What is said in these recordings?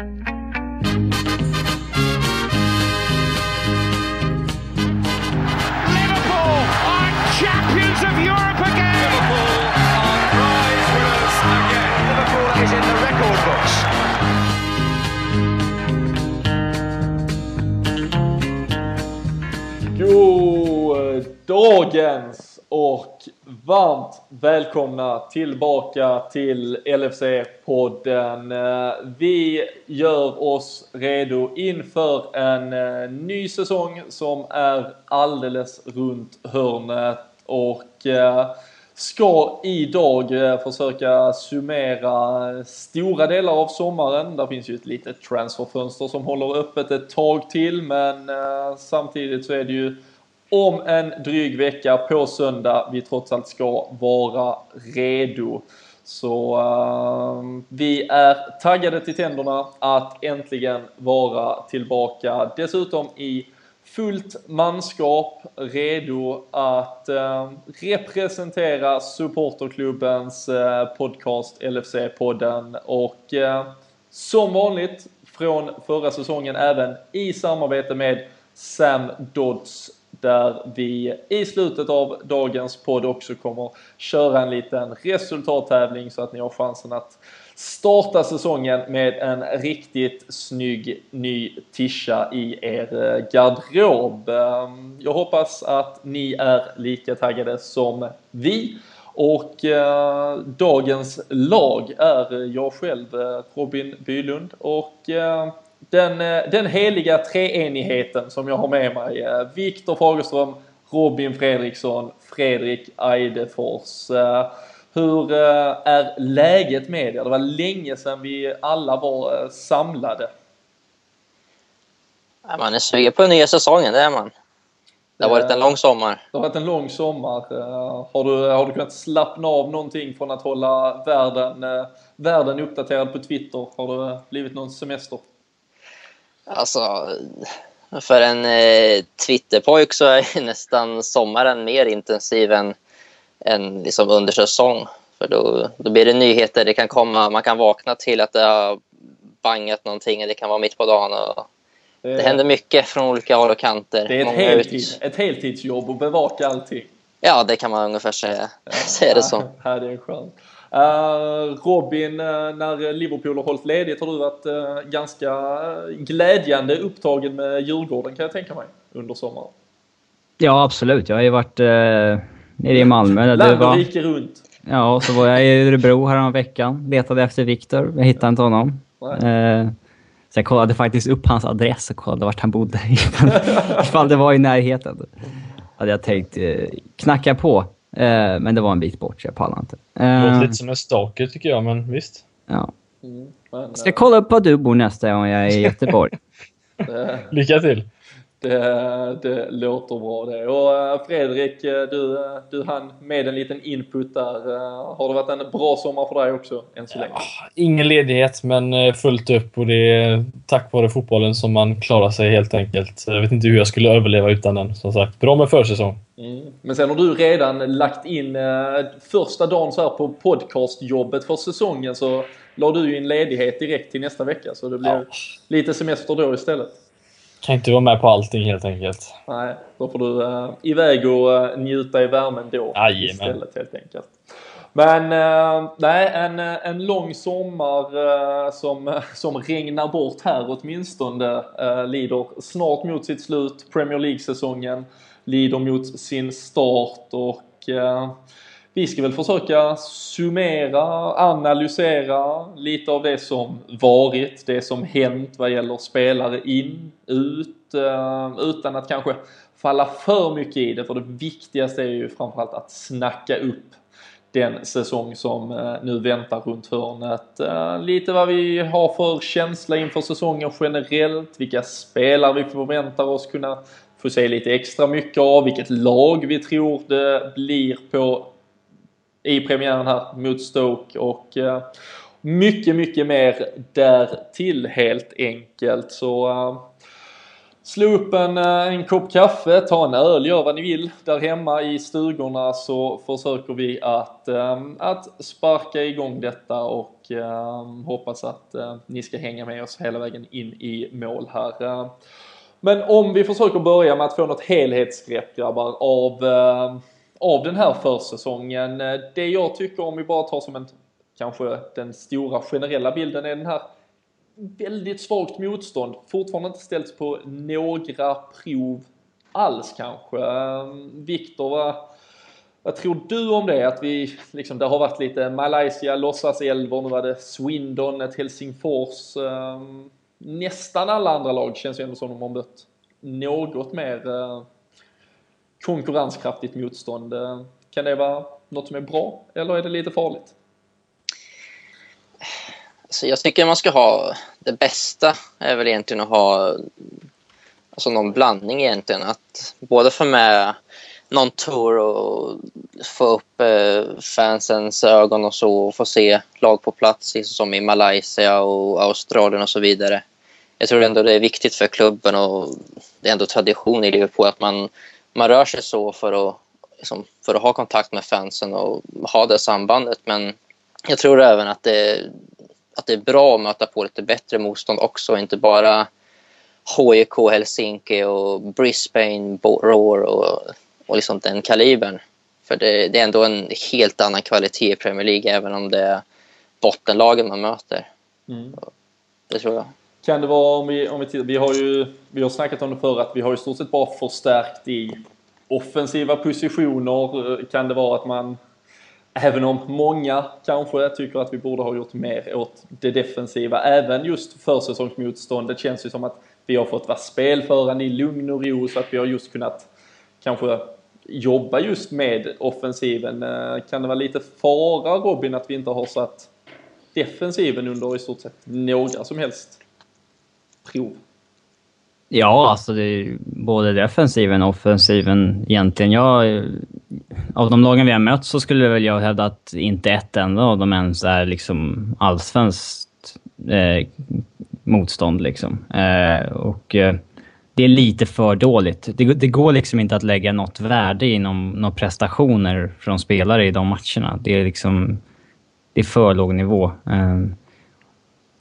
Liverpool are champions of Europe again. Liverpool are prize winners again. Liverpool is in the record books. God eh, dagens och varmt välkomna tillbaka till LFC-podden. Vi gör oss redo inför en eh, ny säsong som är alldeles runt hörnet och eh, ska idag eh, försöka summera stora delar av sommaren. Där finns ju ett litet transferfönster som håller öppet ett tag till men samtidigt så är det ju om en dryg vecka på söndag vi trots allt ska vara redo. Så uh, vi är taggade till tänderna att äntligen vara tillbaka. Dessutom i fullt manskap, redo att eh, representera supporterklubbens eh, podcast LFC-podden och eh, som vanligt från förra säsongen även i samarbete med Sam Dodds där vi i slutet av dagens podd också kommer köra en liten resultattävling så att ni har chansen att starta säsongen med en riktigt snygg ny tisha i er garderob. Ehm, jag hoppas att ni är lika taggade som vi. Och eh, dagens lag är jag själv, eh, Robin Bylund och eh, den, eh, den heliga treenigheten som jag har med mig. Eh, Viktor Fagerström, Robin Fredriksson, Fredrik Eidefors. Eh, Hur är läget med er? Det var länge sedan vi alla var samlade. Man är sugen på den nya säsongen, det är man. Det har varit en lång sommar. Det har varit en lång sommar. Har du, har du kunnat slappna av någonting från att hålla världen, världen uppdaterad på Twitter? Har det blivit någon semester? Alltså, för en eh, Twitterpojk så är nästan sommaren mer intensiv än, än liksom under säsong. För då, då blir det nyheter. Det kan komma, man kan vakna till att det har bangat någonting. Det kan vara mitt på dagen. Och det händer mycket från olika håll och kanter. Det är ett, Många heltid, ett heltidsjobb att bevaka allting. Ja, det kan man ungefär säga. Säga det så. Ja, det är skönt. Uh, Robin, uh, när Liverpool har hållit ledigt har du varit uh, ganska glädjande upptagen med Djurgården kan jag tänka mig under sommaren. Ja, absolut. Jag har ju varit eh, nere i Malmö. Land och rike runt. ja, så var jag i Örebro veckan. Letade efter Viktor. Jag hittade inte honom. Eh, så jag kollade faktiskt upp hans adress och kollade vart han bodde. Ifall det var i närheten. Hade jag tänkt eh, knacka på. Eh, men det var en bit bort så jag pallade inte. Det Eh, låter lite som en stalker tycker jag, men visst. ja. Mm, men, Ska kolla upp var du bor nästa gång jag är i Göteborg. det, Lycka till! Det, det låter bra det. Och uh, Fredrik, uh, du, uh, du hann med en liten input där. Har det varit en bra sommar för dig också än så länge? Ingen ledighet, men eh, fullt upp och det är tack vare fotbollen som man klarar sig helt enkelt. Jag vet inte hur jag skulle överleva utan den. Som sagt, bra med försäsong. Mm. Men sen har du redan lagt in eh, första dagen så här på podcastjobbet för säsongen så la du in ledighet direkt till nästa vecka så det blir Ja. lite semester då istället. Kan inte vara med på allting helt enkelt. Nej, då får du eh, iväg och eh, njuta i värmen då Jajamän. istället helt enkelt. Men eh, nej, en, en lång sommar eh, som, som regnar bort här åtminstone eh, lider snart mot sitt slut. Premier League-säsongen lider mot sin start och vi ska väl försöka summera, analysera lite av det som varit, det som hänt vad gäller spelare in, ut, eh, utan att kanske falla för mycket i det. För det viktigaste är ju framförallt att snacka upp den säsong som eh, nu väntar runt hörnet. Eh, lite vad vi har för känsla inför säsongen generellt, vilka spelare vi förväntar oss kunna få se lite extra mycket av, vilket lag vi tror det blir på i premiären här mot Stoke och eh, mycket, mycket mer därtill helt enkelt. Så eh, slå upp en, eh, en kopp kaffe, ta en öl, gör vad ni vill. Där hemma i stugorna så försöker vi att, att sparka igång detta och hoppas att ni ska hänga med oss hela vägen in i mål här. Men om vi försöker börja med att få något helhetsgrepp grabbar av, av den här försäsongen. Eh, det jag tycker om vi bara tar som en, kanske den stora generella bilden är den här väldigt svagt motstånd. Fortfarande inte ställts på några prov alls kanske. Eh, Viktor, vad, vad tror du om det? Att vi, liksom, det har varit lite Malaysia, låtsaselvor, nu var det Swindon, ett Helsingfors. Eh, nästan alla andra lag känns ju ändå som de har mött något mer konkurrenskraftigt motstånd. Eh, kan det vara något som är bra eller är det lite farligt? Så jag tycker man ska ha det bästa är väl egentligen att ha alltså någon blandning egentligen. Att både få med någon tour och få upp eh, fansens ögon och så och få se lag på plats liksom som i Malaysia och Australien och så vidare. Jag tror ändå det är viktigt för klubben och det är ändå tradition i Liverpool att man, man rör sig så för att, liksom, för att ha kontakt med fansen och ha det sambandet. Men jag tror även att det, att det är bra att möta på lite bättre motstånd också, inte bara HIK Helsinki och Brisbane Roar och, och liksom den kalibern. För det, det, är ändå en helt annan kvalitet i Premier League även om det är bottenlagen man möter. Mm. Det tror jag. Kan det vara, om vi, om vi tittar, vi har ju vi har snackat om det förr att vi har i stort sett bara förstärkt i offensiva positioner. Kan det vara att man Även om många kanske tycker att vi borde ha gjort mer åt det defensiva, även just försäsongsmotståndet känns ju som att vi har fått vara spelförande i lugn och ro så att vi har just kunnat kanske jobba just med offensiven. Eh, kan det vara lite fara Robin att vi inte har satt defensiven under i stort sett några som helst prov? Ja, alltså det är både defensiven och offensiven egentligen. Jag, av de lagen vi har mött så skulle väl jag hävda att inte ett enda av dem ens är liksom allsvenskt eh, motstånd. Liksom. Eh, och eh, det är lite för dåligt. Det, det, går liksom inte att lägga något värde i några prestationer från spelare i de matcherna. Det är liksom... Det är för låg nivå. Eh,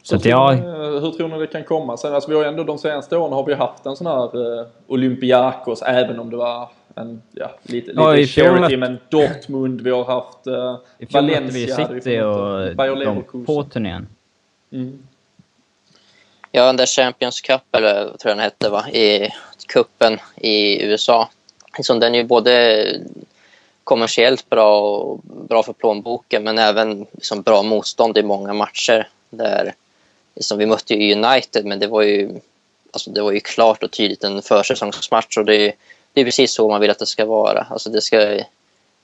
så hur, jag... tror, hur tror ni det kan komma sen? Alltså vi har ändå de senaste åren har vi haft en sån här eh, Olympiakos, även om det var en, ja, lite, ja, lite charity, men Dortmund, vi har haft eh, I Valencia. vi City och de på turnén. Mm. Ja, den där Champions Cup, eller tror jag den hette, va? i kuppen i USA. Liksom, den är ju både kommersiellt bra och bra för plånboken men även liksom bra motstånd i många matcher. Där liksom, vi mötte ju United, men det var ju, alltså, det var ju klart och tydligt en försäsongsmatch. Och det, det är precis så man vill att det ska vara. Alltså, det ska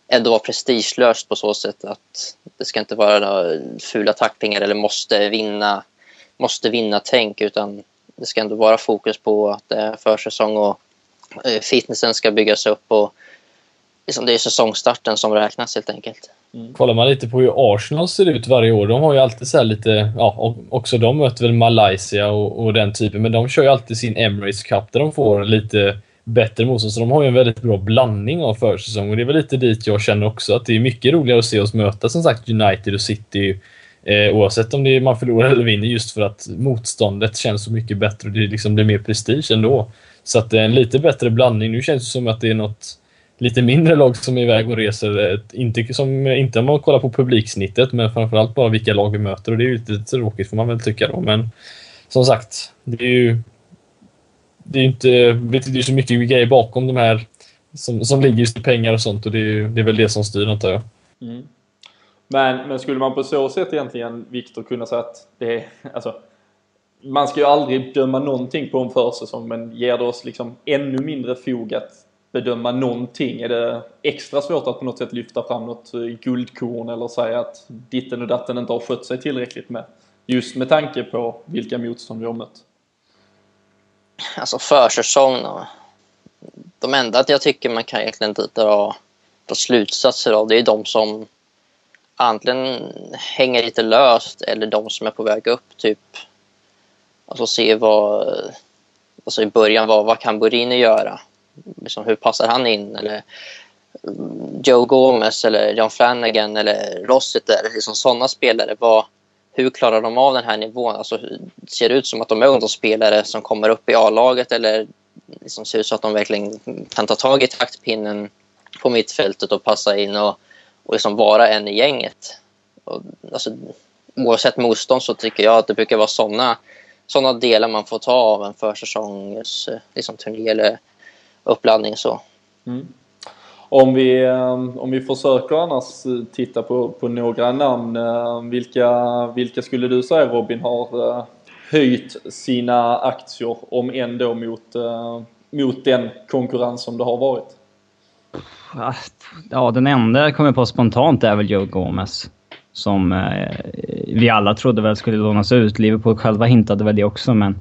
ändå vara prestigelöst på så sätt att det ska inte vara några fula tacklingar eller måste vinna, måste vinna tänk, utan det ska ändå vara fokus på att det är försäsong och eh, fitnessen ska byggas upp. och liksom, Det är säsongstarten som räknas helt enkelt. Mm. Kollar man lite på hur Arsenal ser ut varje år, de har ju alltid så lite, ja, också de möter väl Malaysia och, och, den typen, men de kör ju alltid sin Emirates Cup där de får lite bättre motstånd. Så de har ju en väldigt bra blandning av försäsong och det är väl lite dit jag känner också att det är mycket roligare att se oss möta som sagt United och City eh, oavsett om det är man förlorar eller vinner just för att motståndet känns så mycket bättre och det liksom blir mer prestige ändå. Så att det är en lite bättre blandning. Nu känns det som att det är något lite mindre lag som är iväg och reser. Inte, som, inte om man kollar på publiksnittet, men framförallt bara vilka lag vi möter. Och det är ju lite tråkigt får man väl tycka då. Men som sagt, det är ju det är inte det är så mycket grejer bakom de här som, som ligger just i pengar och sånt och det är, det är väl det som styr antar jag. Mm. Men, men skulle man på så sätt egentligen, Viktor, kunna säga att det är, alltså, man ska ju aldrig döma någonting på en försäsong men ger det oss liksom ännu mindre fog att bedöma någonting? Är det extra svårt att på något sätt lyfta fram något eh, guldkorn eller säga att ditten och datten inte har skött sig tillräckligt med? Just med tanke på vilka motstånd vi har mött. Alltså försäsong då. De enda att jag tycker man kan egentligen dra, dra slutsatser av det är de som antingen hänger lite löst eller de som är på väg upp. Typ Alltså se vad alltså i början, vad, vad kan Borini göra? Liksom, hur passar han in? Eller mm, Joe Gomez eller John Flanagan eller Rossiter, liksom sådana spelare. Vad, hur klarar de av den här nivån? Alltså, ser det ut som att de är ungdomsspelare som kommer upp i A-laget eller liksom ser det ut så att de verkligen kan ta tag i taktpinnen på mittfältet och passa in och, och liksom vara en i gänget? Och, alltså, oavsett motstånd så tycker jag att det brukar vara sådana såna delar man får ta av en försäsongs liksom, turné eller uppladdning. Så. Mm. Om vi, eh, om vi försöker annars titta på, på några namn. Eh, vilka, vilka skulle du säga Robin har eh, höjt sina aktier om ändå mot, mot den konkurrens som det har varit? Ja, den enda jag kommer på spontant är väl Joe Gomez. Som eh, vi alla trodde väl skulle lånas ut. Liverpool själva hintade väl det också, men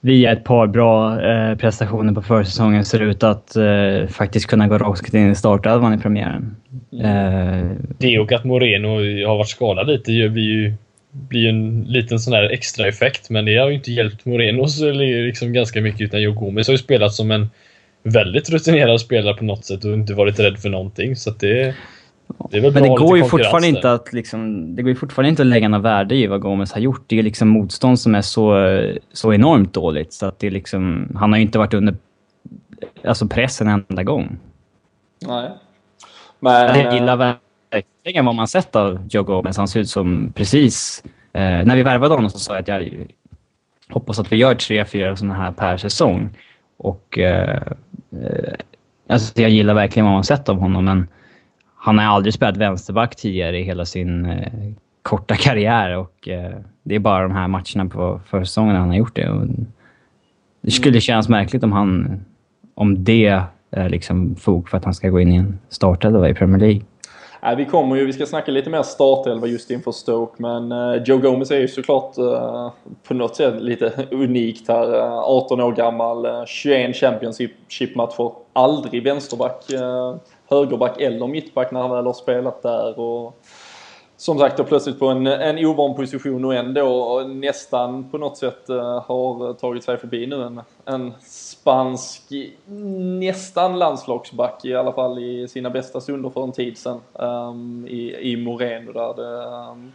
via ett par bra eh, prestationer på försäsongen ser ut att eh, faktiskt kunna gå rakt in i startelvan i premiären. Eh, det och att Moreno har varit skadad lite gör vi ju blir ju en liten sån här extra effekt men det har ju inte hjälpt Morenos liksom ganska mycket utan Joe Gomez har ju spelat som en väldigt rutinerad spelare på något sätt och inte varit rädd för någonting så att det det men det går ju fortfarande där. inte att liksom, det går ju fortfarande inte att lägga något värde i vad Gomes har gjort. Det är liksom motstånd som är så, så enormt dåligt så att det liksom, han har ju inte varit under alltså press en enda gång. Nej. Men... Jag gillar verkligen vad man sett av Joe Gomez. Han ser ut som precis... Eh, när vi värvade honom så sa jag att jag hoppas att vi gör tre, fyra sådana här per säsong. Och eh, eh, alltså jag gillar verkligen vad man sett av honom men han har aldrig spelat vänsterback tidigare i hela sin eh, korta karriär och eh, det är bara de här matcherna på försäsongen han har gjort det. Och det skulle mm. kännas märkligt om han, om det är liksom fog för att han ska gå in i en startelva i Premier League. Nej, vi kommer ju, vi ska snacka lite mer startelva just inför Stoke men uh, Joe Gomez är ju såklart uh, på något sätt lite unikt här. Uh, 18 år gammal, 21 Championship-matcher, aldrig vänsterback högerback eller mittback när han väl har spelat där. Och som sagt då plötsligt på en, en ovan position och ändå nästan på något sätt eh, har tagit sig förbi nu en, en spansk nästan landslagsback i alla fall i sina bästa stunder för en tid sedan um, i, i Moreno där det, um,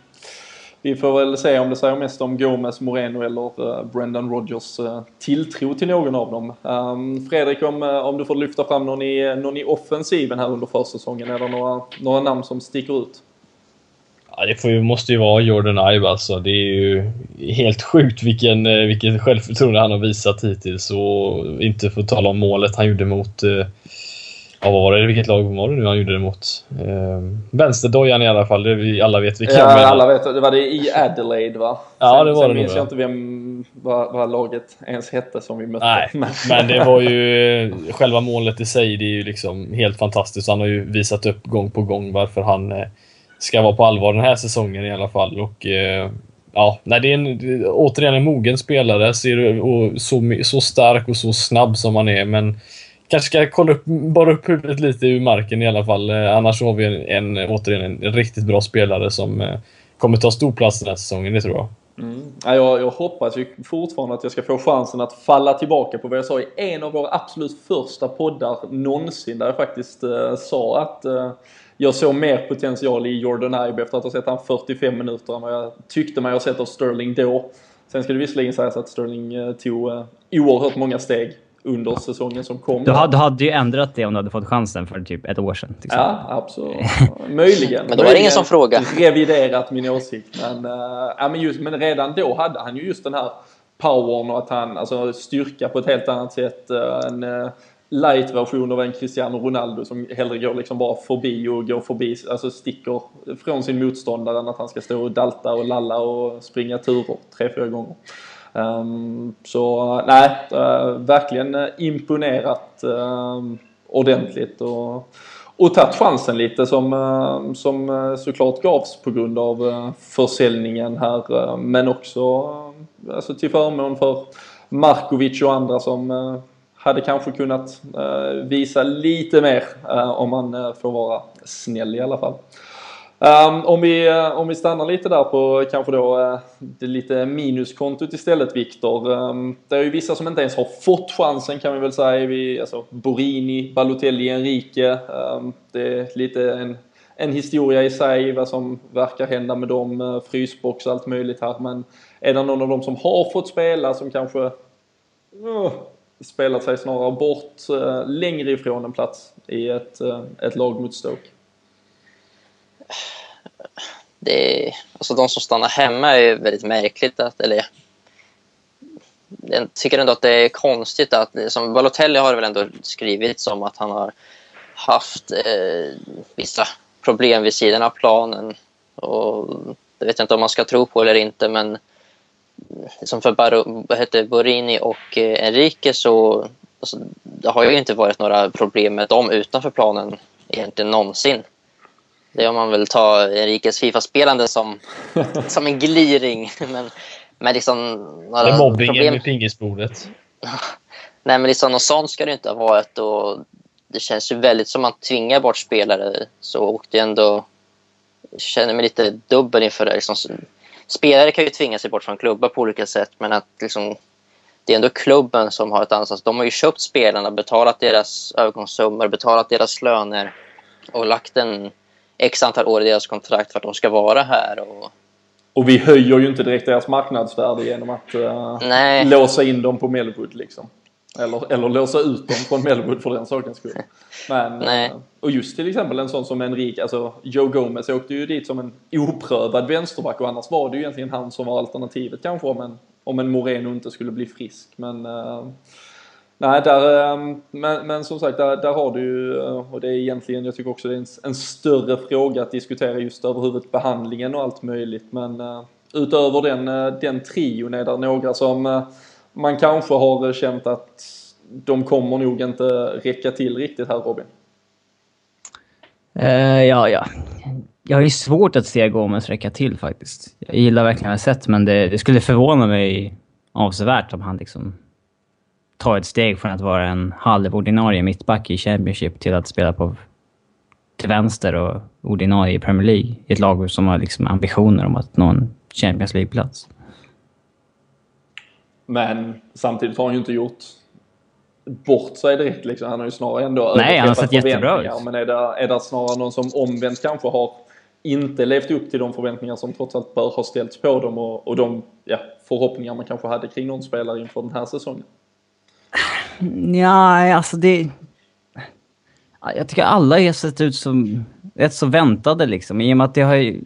vi får väl se om det säger mest om Gomes, Moreno eller eh, Brendan Rodgers eh, tilltro till någon av dem. Ehm, Fredrik, om, eh, om du får lyfta fram någon i, någon i offensiven här under försäsongen, är det några, några namn som sticker ut? Ja, det får ju, måste ju vara Jordan Ive alltså. Det är ju helt sjukt vilken, vilken självförtroende han har visat hittills och inte få tala om målet han gjorde mot Ja, vad var det? Vilket lag var det nu han gjorde det mot? Eh, vänsterdojan i alla fall, det vi alla vet vilka Ja, men... alla vet. Det var det i Adelaide va? Ja, det var sen det minns jag inte vem, vad, vad, laget ens hette som vi mötte. Nej, men det var ju... Själva målet i sig, det är ju liksom helt fantastiskt. Han har ju visat upp gång på gång varför han eh, ska vara på allvar den här säsongen i alla fall. Och eh, ja, nej, det är en, återigen en mogen spelare. Ser, och så, så stark och så snabb som han är, men kanske ska kolla upp, bara upp huvudet lite ur marken i alla fall. Eh, annars har vi en, en, återigen en riktigt bra spelare som eh, kommer ta stor plats den här säsongen, det tror jag. Mm. Ja, jag, jag hoppas ju fortfarande att jag ska få chansen att falla tillbaka på vad jag sa i en av våra absolut första poddar någonsin. Där jag faktiskt eh, sa att eh, jag såg mer potential i Jordan Ibe efter att ha sett han 45 minuter än vad jag tyckte mig ha sett av Sterling då. Sen ska det visserligen sägas att Sterling eh, tog eh, oerhört många steg under säsongen som kom. Du hade, du hade ju ändrat det om du hade fått chansen för typ ett år sedan. Ja, absolut. Möjligen. men då var det ingen som frågade. Reviderat min åsikt. Men, uh, ja, men, just, men redan då hade han ju just den här powern och att han, alltså styrka på ett helt annat sätt. Uh, en uh, light-version av en Cristiano Ronaldo som hellre går liksom bara förbi och går förbi, alltså sticker från sin motståndare än att han ska stå och dalta och lalla och springa turer tre, fyra gånger. Ehm, så nej, eh, verkligen eh, imponerat ehm, ordentligt och, och tagit chansen lite som, ehm, som eh, såklart gavs på grund av försäljningen här men också alltså till förmån för Markovic och andra som hade kanske kunnat visa lite mer om man får vara snäll i alla fall. Um, om, vi, uh, om vi stannar lite där på kanske då uh, det lite minuskontot istället Viktor. Um, det är ju vissa som inte ens har fått chansen kan vi väl säga. Vi, alltså, Borini, Balotelli, Enrique. Um, det är lite en, en historia i sig vad som verkar hända med dem. Uh, frysbox och allt möjligt här. Men är det någon av dem som har fått spela som kanske uh, spelat sig snarare bort uh, längre ifrån en plats i ett, uh, ett lag mot Stoke? det, alltså de som stannar hemma är väldigt märkligt. Att, eller, jag tycker ändå att det är konstigt att liksom, Balotelli har väl ändå skrivit som att han har haft eh, vissa problem vid sidan av planen. Och det vet jag inte om man ska tro på eller inte, men som för Bar heter Borini och eh, Enrique så alltså, det har ju inte varit några problem med dem utanför planen egentligen någonsin. Det om man vill ta Enriques Fifa-spelande som, som en gliring. Men, men liksom, några det är mobbingen problem... med pingisbordet. Nej, men liksom, något sånt ska det inte ha varit. Och det känns ju väldigt som att man tvingar bort spelare. Så åkte jag ändå... Jag känner mig lite dubbel inför det. Liksom, spelare kan ju tvinga sig bort från klubbar på olika sätt, men att liksom, det är ändå klubben som har ett ansvar. De har ju köpt spelarna, betalat deras övergångssummor, betalat deras löner och lagt en x antal år i deras kontrakt för att de ska vara här. Och, och vi höjer ju inte direkt deras marknadsvärde genom att uh, låsa in dem på Melwood liksom. Eller, eller låsa ut dem från Melwood för den sakens skull. Men, Nej. Uh, och just till exempel en sån som Enrique, alltså Joe Gomez åkte ju dit som en oprövad vänsterback och annars var det ju egentligen han som var alternativet kanske om en, om en Moreno inte skulle bli frisk. Men uh, Nej, där, ehm, men, men som sagt, där, där har du ju, eh, och det är egentligen, jag tycker också det är en, en större fråga att diskutera just över huvudet behandlingen och allt möjligt. Men uh, utöver den, uh, den trion är det några som uh, man kanske har känt att de kommer nog inte räcka till riktigt här Robin. ja, ja. Jag har ju svårt att se Gomes räcka till faktiskt. Jag gillar verkligen vad jag sett, men det, det skulle förvåna mig avsevärt om han liksom ta ett steg från att vara en halvordinarie mittback i Championship till att spela på till vänster och ordinarie i Premier League. I ett lag som har liksom ambitioner om att nå en Champions League-plats. Men samtidigt har han ju inte gjort bort sig direkt liksom. Han har ju snarare ändå Nej, han har sett jättebra ut. Men är det, är det snarare någon som omvänt kanske har inte levt upp till de förväntningar som trots allt bör ha ställts på dem och, och de ja, förhoppningar man kanske hade kring någon spelare inför den här säsongen? Ja, alltså det... Jag tycker alla har sett ut som rätt så väntade liksom. I och med att det har ju...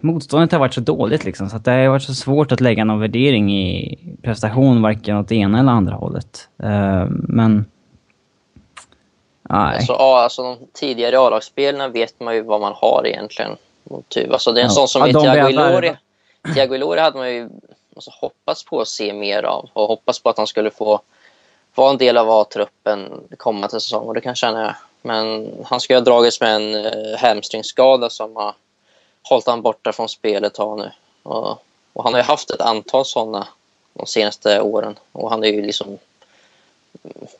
Motståndet har varit så dåligt liksom, så att det har varit så svårt att lägga någon värdering i prestation, varken åt det ena eller andra hållet. Uh, men... Nej. Alltså, ja, alltså de tidigare A-lagsspelarna vet man ju vad man har egentligen. Typ. Alltså, det är en ja. sån som ja, Thiago Ilori. Thiago Ilori hade man ju alltså, hoppats på att se mer av och hoppats på att han skulle få vara en del av A-truppen kommande säsong och det kan jag känna. Men han ska ha dragits med en uh, hamstringskada som har hållit han borta från spelet tag nu. Och, och, han har ju haft ett antal sådana de senaste åren och han är ju liksom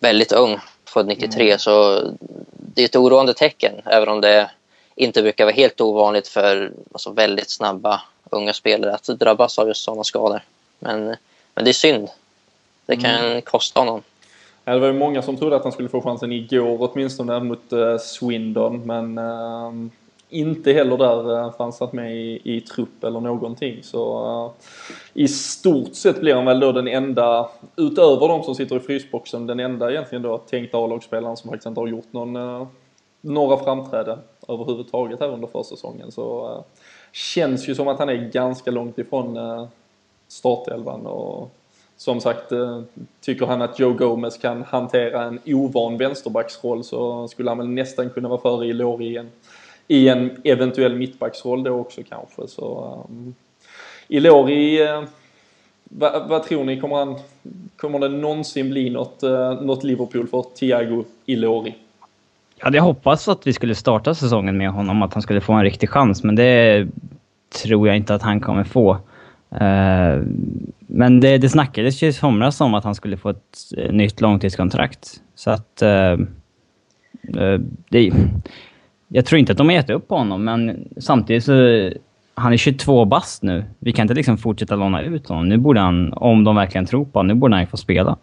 väldigt ung, född 93, mm. så det är ett oroande tecken även om det inte brukar vara helt ovanligt för alltså, väldigt snabba unga spelare att drabbas av just sådana skador. Men, men det är synd. Det kan mm. kosta honom. Ja, det var ju många som trodde att han skulle få chansen igår åtminstone mot uh, Swindon men uh, inte heller där uh, fanns han med i, i trupp eller någonting. Så uh, i stort sett blir han väl då den enda, utöver de som sitter i frysboxen, den enda egentligen då tänkta A-lagsspelaren som faktiskt inte har gjort någon, några framträden överhuvudtaget här under försäsongen. Så uh, känns ju som att han är ganska långt ifrån eh, startelvan och som sagt, eh, tycker han att Joe Gomez kan hantera en ovan vänsterbacksroll så skulle han väl nästan kunna vara före Ilori i en, i en eventuell mittbacksroll då också kanske. Så um, Ilori, uh, vad, vad, tror ni, kommer, han, kommer det någonsin bli något, uh, något Liverpool för Thiago Ilori? Jag hade hoppats att vi skulle starta säsongen med honom, att han skulle få en riktig chans, men det tror jag inte att han kommer få. Eh, men det, det snackades ju i somras om att han skulle få ett eh, nytt långtidskontrakt. Så att... Eh, det, jag tror inte att de har gett upp på honom, men samtidigt så... Han är 22 bast nu. Vi kan inte liksom fortsätta låna ut honom. Nu borde han, om de verkligen tror på honom, nu borde han ju få spela.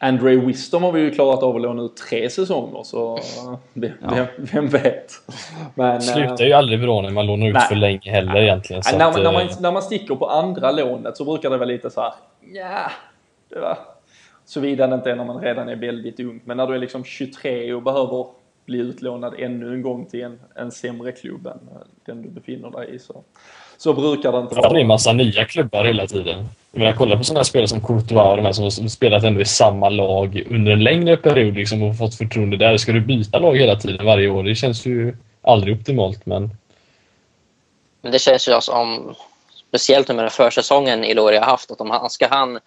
Andre Wisdom har vi ju klarat av att låna ut tre säsonger så vem, ja. vem vet. Men, slutar ju aldrig bra när man lånar ut nej, för länge heller nej, egentligen. Nej, när, att, när, man, eh, när man sticker på andra lånet så brukar det vara lite så här. Ja, det var... Såvida det inte är när man redan är väldigt ung. Men när du är liksom 23 och behöver bli utlånad ännu en gång till en, en sämre klubb än den du befinner dig i så, så brukar det inte vara. Det är en massa nya klubbar hela tiden. Men jag kollar på sådana spelare som Courtois och de här som spelat ändå i samma lag under en längre period liksom, och fått förtroende där. Ska du byta lag hela tiden varje år? Det känns ju aldrig optimalt men... Men det känns ju som, speciellt med den försäsongen Ilori har haft, att om han, ska han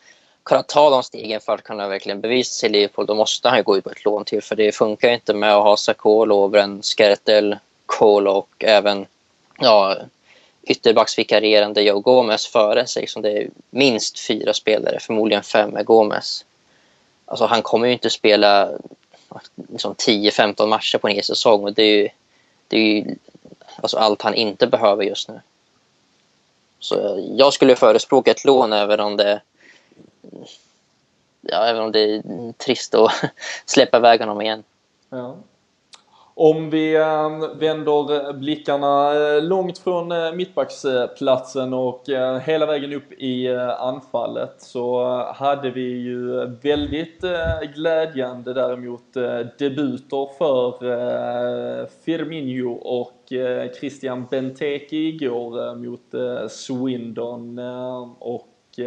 kunna ta de stegen för att kunna verkligen bevisa sig i Liverpool, då måste han ju gå ut på ett lån till. För det funkar inte med att ha Sakho, Lovren, Skertel, Kohl och även ja, ytterbacksvikarierande Joe Gomez före sig. Som det är minst fyra spelare, förmodligen fem med Gomez. Alltså han kommer ju inte spela liksom 10-15 matcher på en hel säsong och det är ju, det är ju alltså allt han inte behöver just nu. Så jag skulle förespråka ett lån även om det ja, även om det är trist att släppa iväg honom igen. Ja. Om vi ehm, vänder blickarna eh, långt från eh, mittbacksplatsen och eh, hela vägen upp i anfallet så hade vi ju väldigt glädjande däremot debuter för Firmino och Christian Benteke igår mot Swindon och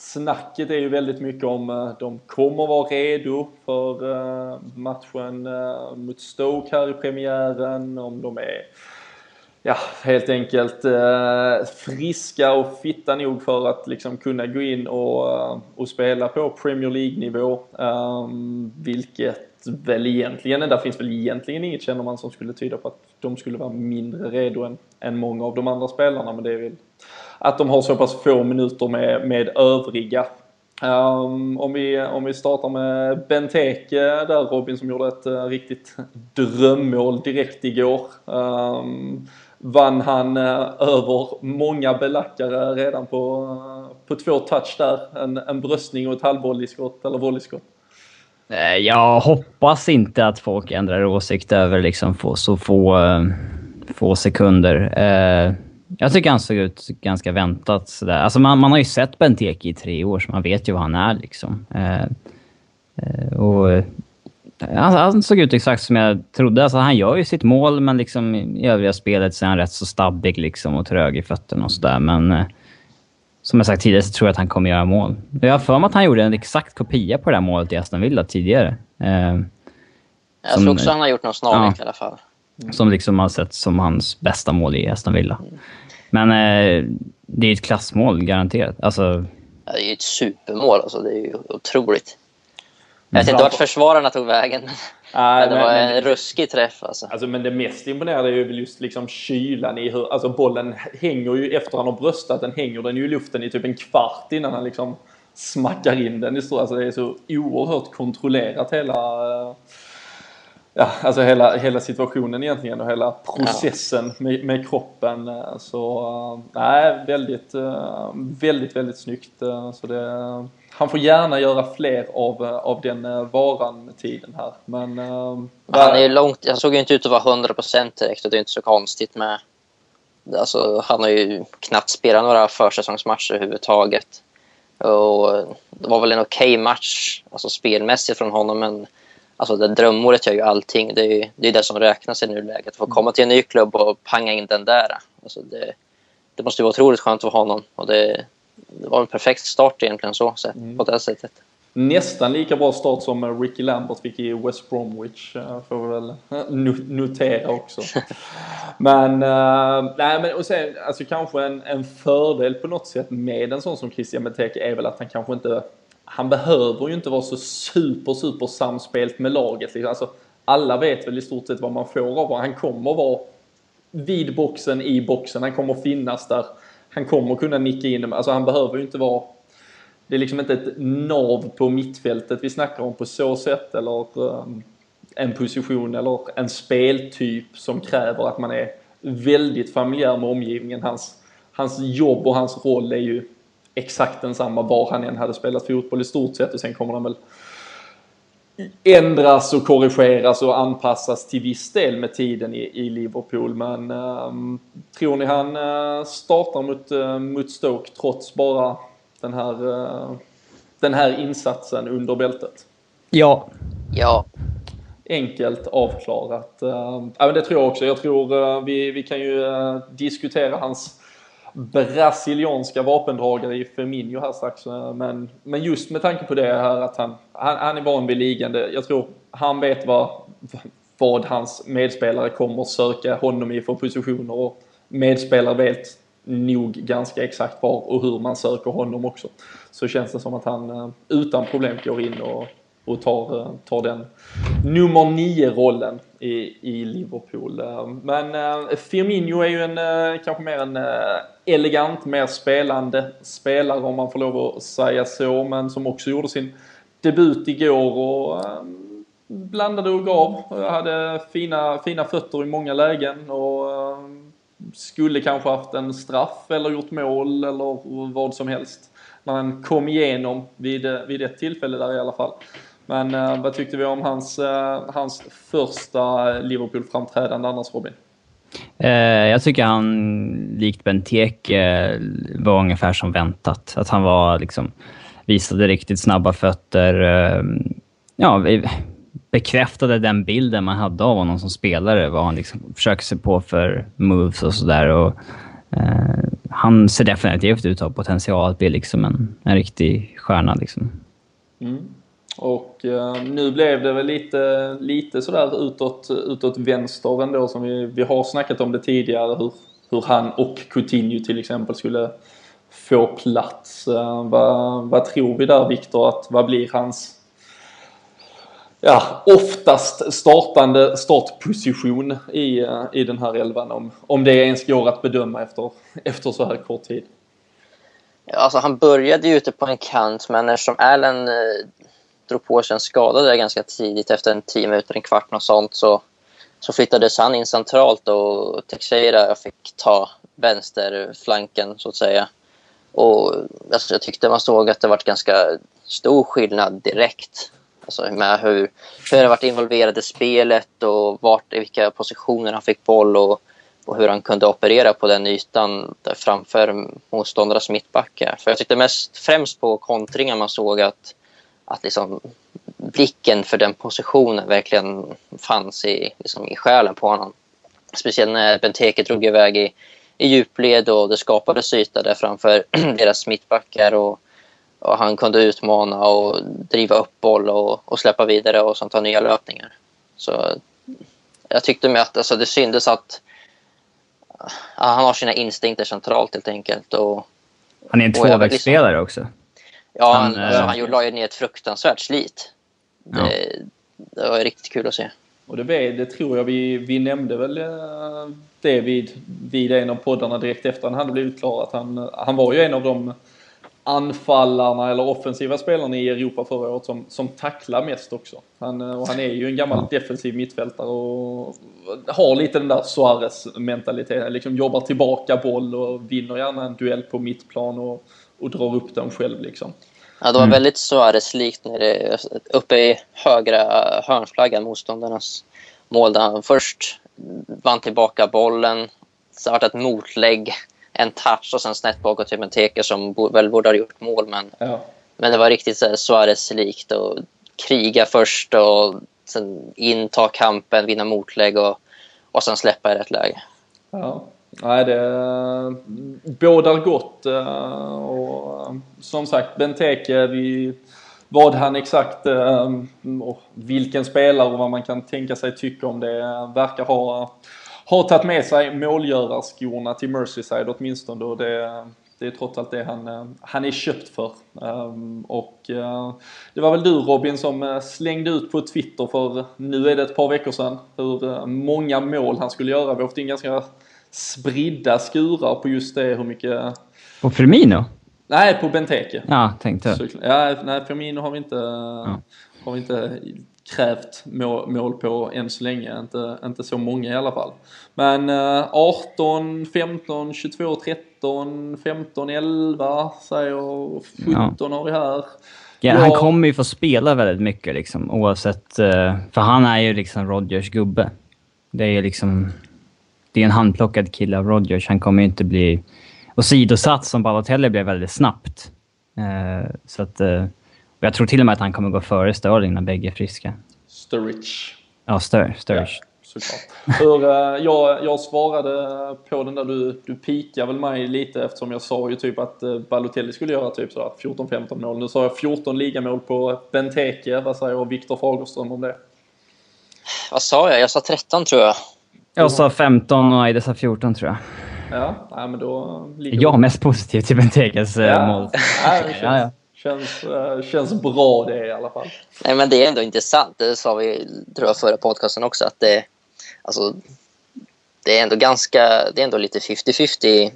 Snacket är ju väldigt mycket om eh, de kommer vara redo för eh, matchen eh, mot Stoke här i premiären, om de är ja, helt enkelt friska och fitta nog för att liksom kunna gå in och, och spela på Premier League-nivå. Um, vilket väl egentligen, där finns väl egentligen inget känner man som skulle tyda på att de skulle vara mindre redo än, än många av de andra spelarna, men det är väl att de har så pass få minuter med, med övriga. Um, om, vi, om vi startar med Benteke där Robin som gjorde ett uh, riktigt drömmål direkt igår. Um, vann han uh, över många belackare redan på, uh, på två touch där. En, en bröstning och ett halvvolleyskott eller volleyskott. Jag hoppas inte att folk ändrar åsikt över liksom få, så få, få sekunder. Jag tycker han såg ut ganska väntat sådär. Alltså man, man har ju sett Benteke i tre år, så man vet ju vad han är liksom. Eh, eh, och han, han, såg ut exakt som jag trodde. Alltså han gör ju sitt mål, men liksom i övriga spelet så är han rätt så stabbig liksom och trög i fötterna och sådär. Men eh, som jag sagt tidigare så tror jag att han kommer göra mål. Jag har för mig att han gjorde en exakt kopia på det här målet i Aston Villa tidigare. Eh, jag som, tror också han har gjort något snarlikt ja, i alla fall. Som liksom har sett som hans bästa mål i Aston Villa. Mm. Men eh, det är ett klassmål, garanterat. Alltså... Ja, det är ju ett supermål. Alltså. Det är ju otroligt. Jag vet inte vart försvararna tog vägen. Nej, men det var en ruskig träff alltså. alltså. Men det mest imponerande är ju just liksom kylan i hur, alltså bollen hänger ju efter han har bröstat den hänger den ju i luften i typ en kvart innan han liksom smackar in den i Alltså det är så oerhört kontrollerat hela ja, alltså hela, hela situationen egentligen och hela processen ja. med, med, kroppen. Eh, så eh, nej, väldigt, eh, väldigt, väldigt snyggt. Så det, han får gärna göra fler av, av den varan med tiden här. Men, han är långt, han såg ju inte ut att vara 100% direkt och det är inte så konstigt med Alltså, han har ju knappt spelat några försäsongsmatcher överhuvudtaget. Och det var väl en okej okay match alltså spelmässigt från honom men Alltså det drömmålet gör ju allting. Det är ju det, är det som räknas i nuläget. Att få komma till en ny klubb och panga in den där. Alltså det, det måste ju vara otroligt skönt för honom. Och det, det var en perfekt start egentligen så, så mm. på det sättet. Nästan lika bra start som Ricky Lambert fick i West Bromwich, eh, får vi väl notera också. men, uh, nej men och sen, alltså kanske en, en fördel på något sätt med en sån som Christian Benteke är väl att han kanske inte han behöver ju inte vara så super, super samspelt med laget. Liksom. Alltså, alla vet väl i stort sett vad man får av honom. Han kommer vara vid boxen, i boxen. Han kommer finnas där. Han kommer kunna nicka in. Alltså han behöver ju inte vara... Det är liksom inte ett nav på mittfältet vi snackar om på så sätt. Eller um, en position eller en speltyp som kräver att man är väldigt familjär med omgivningen. Hans, hans jobb och hans roll är ju exakt densamma var han än hade spelat fotboll i stort sett och sen kommer han väl ändras och korrigeras och anpassas till viss del med tiden i, i Liverpool. Men um, tror ni han uh, startar mot, uh, mot Stoke trots bara den här, uh, den här insatsen under bältet? Ja. Ja. Enkelt avklarat. Uh, men det tror jag också. Jag tror vi, vi kan ju diskutera hans brasilianska vapendragare i Firmino här strax. Eh, men, men just med tanke på det här att han, han, han är van vid ligan. Jag tror han vet vad, vad hans medspelare kommer söka honom i för positioner och medspelare vet nog ganska exakt var och hur man söker honom också. Så känns det som att han eh, utan problem går in och, och tar, eh, tar den nummer nio rollen i, i Liverpool. Eh, men eh, Firmino är ju en, kanske mer en elegant, mer spelande spelare om man får lov att säga så, men som också gjorde sin debut igår och blandade och gav. Hade fina, fina fötter i många lägen och skulle kanske haft en straff eller gjort mål eller vad som helst. När han kom igenom vid, vid ett tillfälle där i alla fall. Men uh, vad tyckte vi om hans, uh, hans första Liverpool-framträdande annars, Robin? Uh, jag tycker han, likt Benteke, var ungefär som väntat. Att han var liksom, visade riktigt snabba fötter. ja, bekräftade den bilden man hade av honom som spelare. Vad han liksom försöker sig på för moves och sådär. han ser definitivt ut att ha potential att bli liksom en, en riktig stjärna. Liksom. Mm. Och eh, nu blev det väl lite, lite sådär utåt, utåt vänster ändå som vi, vi har snackat om det tidigare hur, hur han och Coutinho till exempel skulle få plats. Eh, vad, vad tror vi där Viktor att vad blir hans ja, oftast startande startposition i, eh, i den här elvan om, om det ens går att bedöma efter, efter så här kort tid? Alltså han började ju ute på en kant men eftersom Allen eh, drog på sig en skada där ganska tidigt efter en tio minuter, en kvart och sånt så, så flyttades han in centralt och Teixeira fick ta vänsterflanken så att säga. Och alltså, jag tyckte man såg att det var ganska stor skillnad direkt. Alltså med hur, hur han varit involverad i spelet och vart, i vilka positioner han fick boll och, och hur han kunde operera på den ytan framför motståndarnas mittbackar. För jag tyckte mest främst på kontringar man såg att att liksom blicken för den positionen verkligen fanns i, liksom i själen på honom. Speciellt när Benteke drog iväg i, i djupled och det skapades yta där framför deras mittbackar och, och, han kunde utmana och driva upp boll och, och släppa vidare och ta nya löpningar. Så jag tyckte med att alltså, det syntes att han har sina instinkter centralt helt enkelt. Och, han är en tvåvägsspelare liksom, också. Ja, han, han, alltså, han gjorde ju ner ett fruktansvärt slit. Det, ja. det var riktigt kul att se. Och det, det tror jag vi, vi nämnde väl eh, det vid, vid en av poddarna direkt efter han hade blivit klar. Att han, han var ju en av de anfallarna eller offensiva spelarna i Europa förra året som, som tacklar mest också. Han, och han är ju en gammal defensiv mittfältare och har lite den där Suarez-mentaliteten. Liksom jobbar tillbaka boll och vinner gärna en duell på mittplan och, och drar upp den själv liksom. Ja, det var mm. väldigt Suarez-likt uppe i högra hörnflaggan, motståndarnas mål. Där han först vann tillbaka bollen, sen var det ett motlägg, en touch och sen snett bakåt till Benteke som väl borde ha gjort mål. Men, ja. men det var riktigt Suarez-likt och kriga först och sen in, ta kampen, vinna motlägg och, och sen släppa i rätt läge. Ja. Nej, det bådar gott. Eh, och eh, som sagt, Benteke, vi, vad han exakt eh, och vilken spelare och vad man kan tänka sig tycka om det verkar ha, ha tagit med sig målgörarskorna till Merseyside åtminstone. Och det, det är trots allt det han, han är köpt för. Och det var väl du Robin som slängde ut på Twitter för nu är det ett par veckor sedan hur många mål han skulle göra. Vi har fått in ganska spridda skurar på just det hur mycket... På Firmino? Nej, på Benteke. Ja, tänkte jag. Ja, nej, Firmino har vi inte, ja. har vi inte krävt mål på än så länge. Inte, inte så många i alla fall. Men 18, 15, 22, 13, 15, 11 säger 17 ja. har vi här. Ja, Han kommer ju få spela väldigt mycket liksom oavsett. Eh, för han är ju liksom Rodgers gubbe. Det är ju liksom... Det är en handplockad kille av Rodgers. Han kommer ju inte bli åsidosatt som Balotelli blev väldigt snabbt. Eh, så att... Och jag tror till och med att han kommer gå före Sterling när bägge är friska. Sturridge. Ja, Stur, Sturridge. Ja, såklart. Hur, uh, jag, jag svarade på den där, du, du pikade väl mig lite eftersom jag sa ju typ att uh, Balotelli skulle göra typ 14-15 mål. Nu sa jag 14 ligamål på Benteke. Vad säger Viktor Fagerström om det? Vad sa jag? Jag sa 13 tror jag. Jag sa 15 och Aide sa 14 tror jag. Ja, nej, men då... Jag är mest positiv till Bentekes uh, ja. mål. Ja, ja, ja. Känns, uh, känns bra det i alla fall. Nej, men det är ändå intressant. Det sa vi tror jag förra podcasten också. Att det, alltså, det är ändå ganska, det är ändå lite 50-50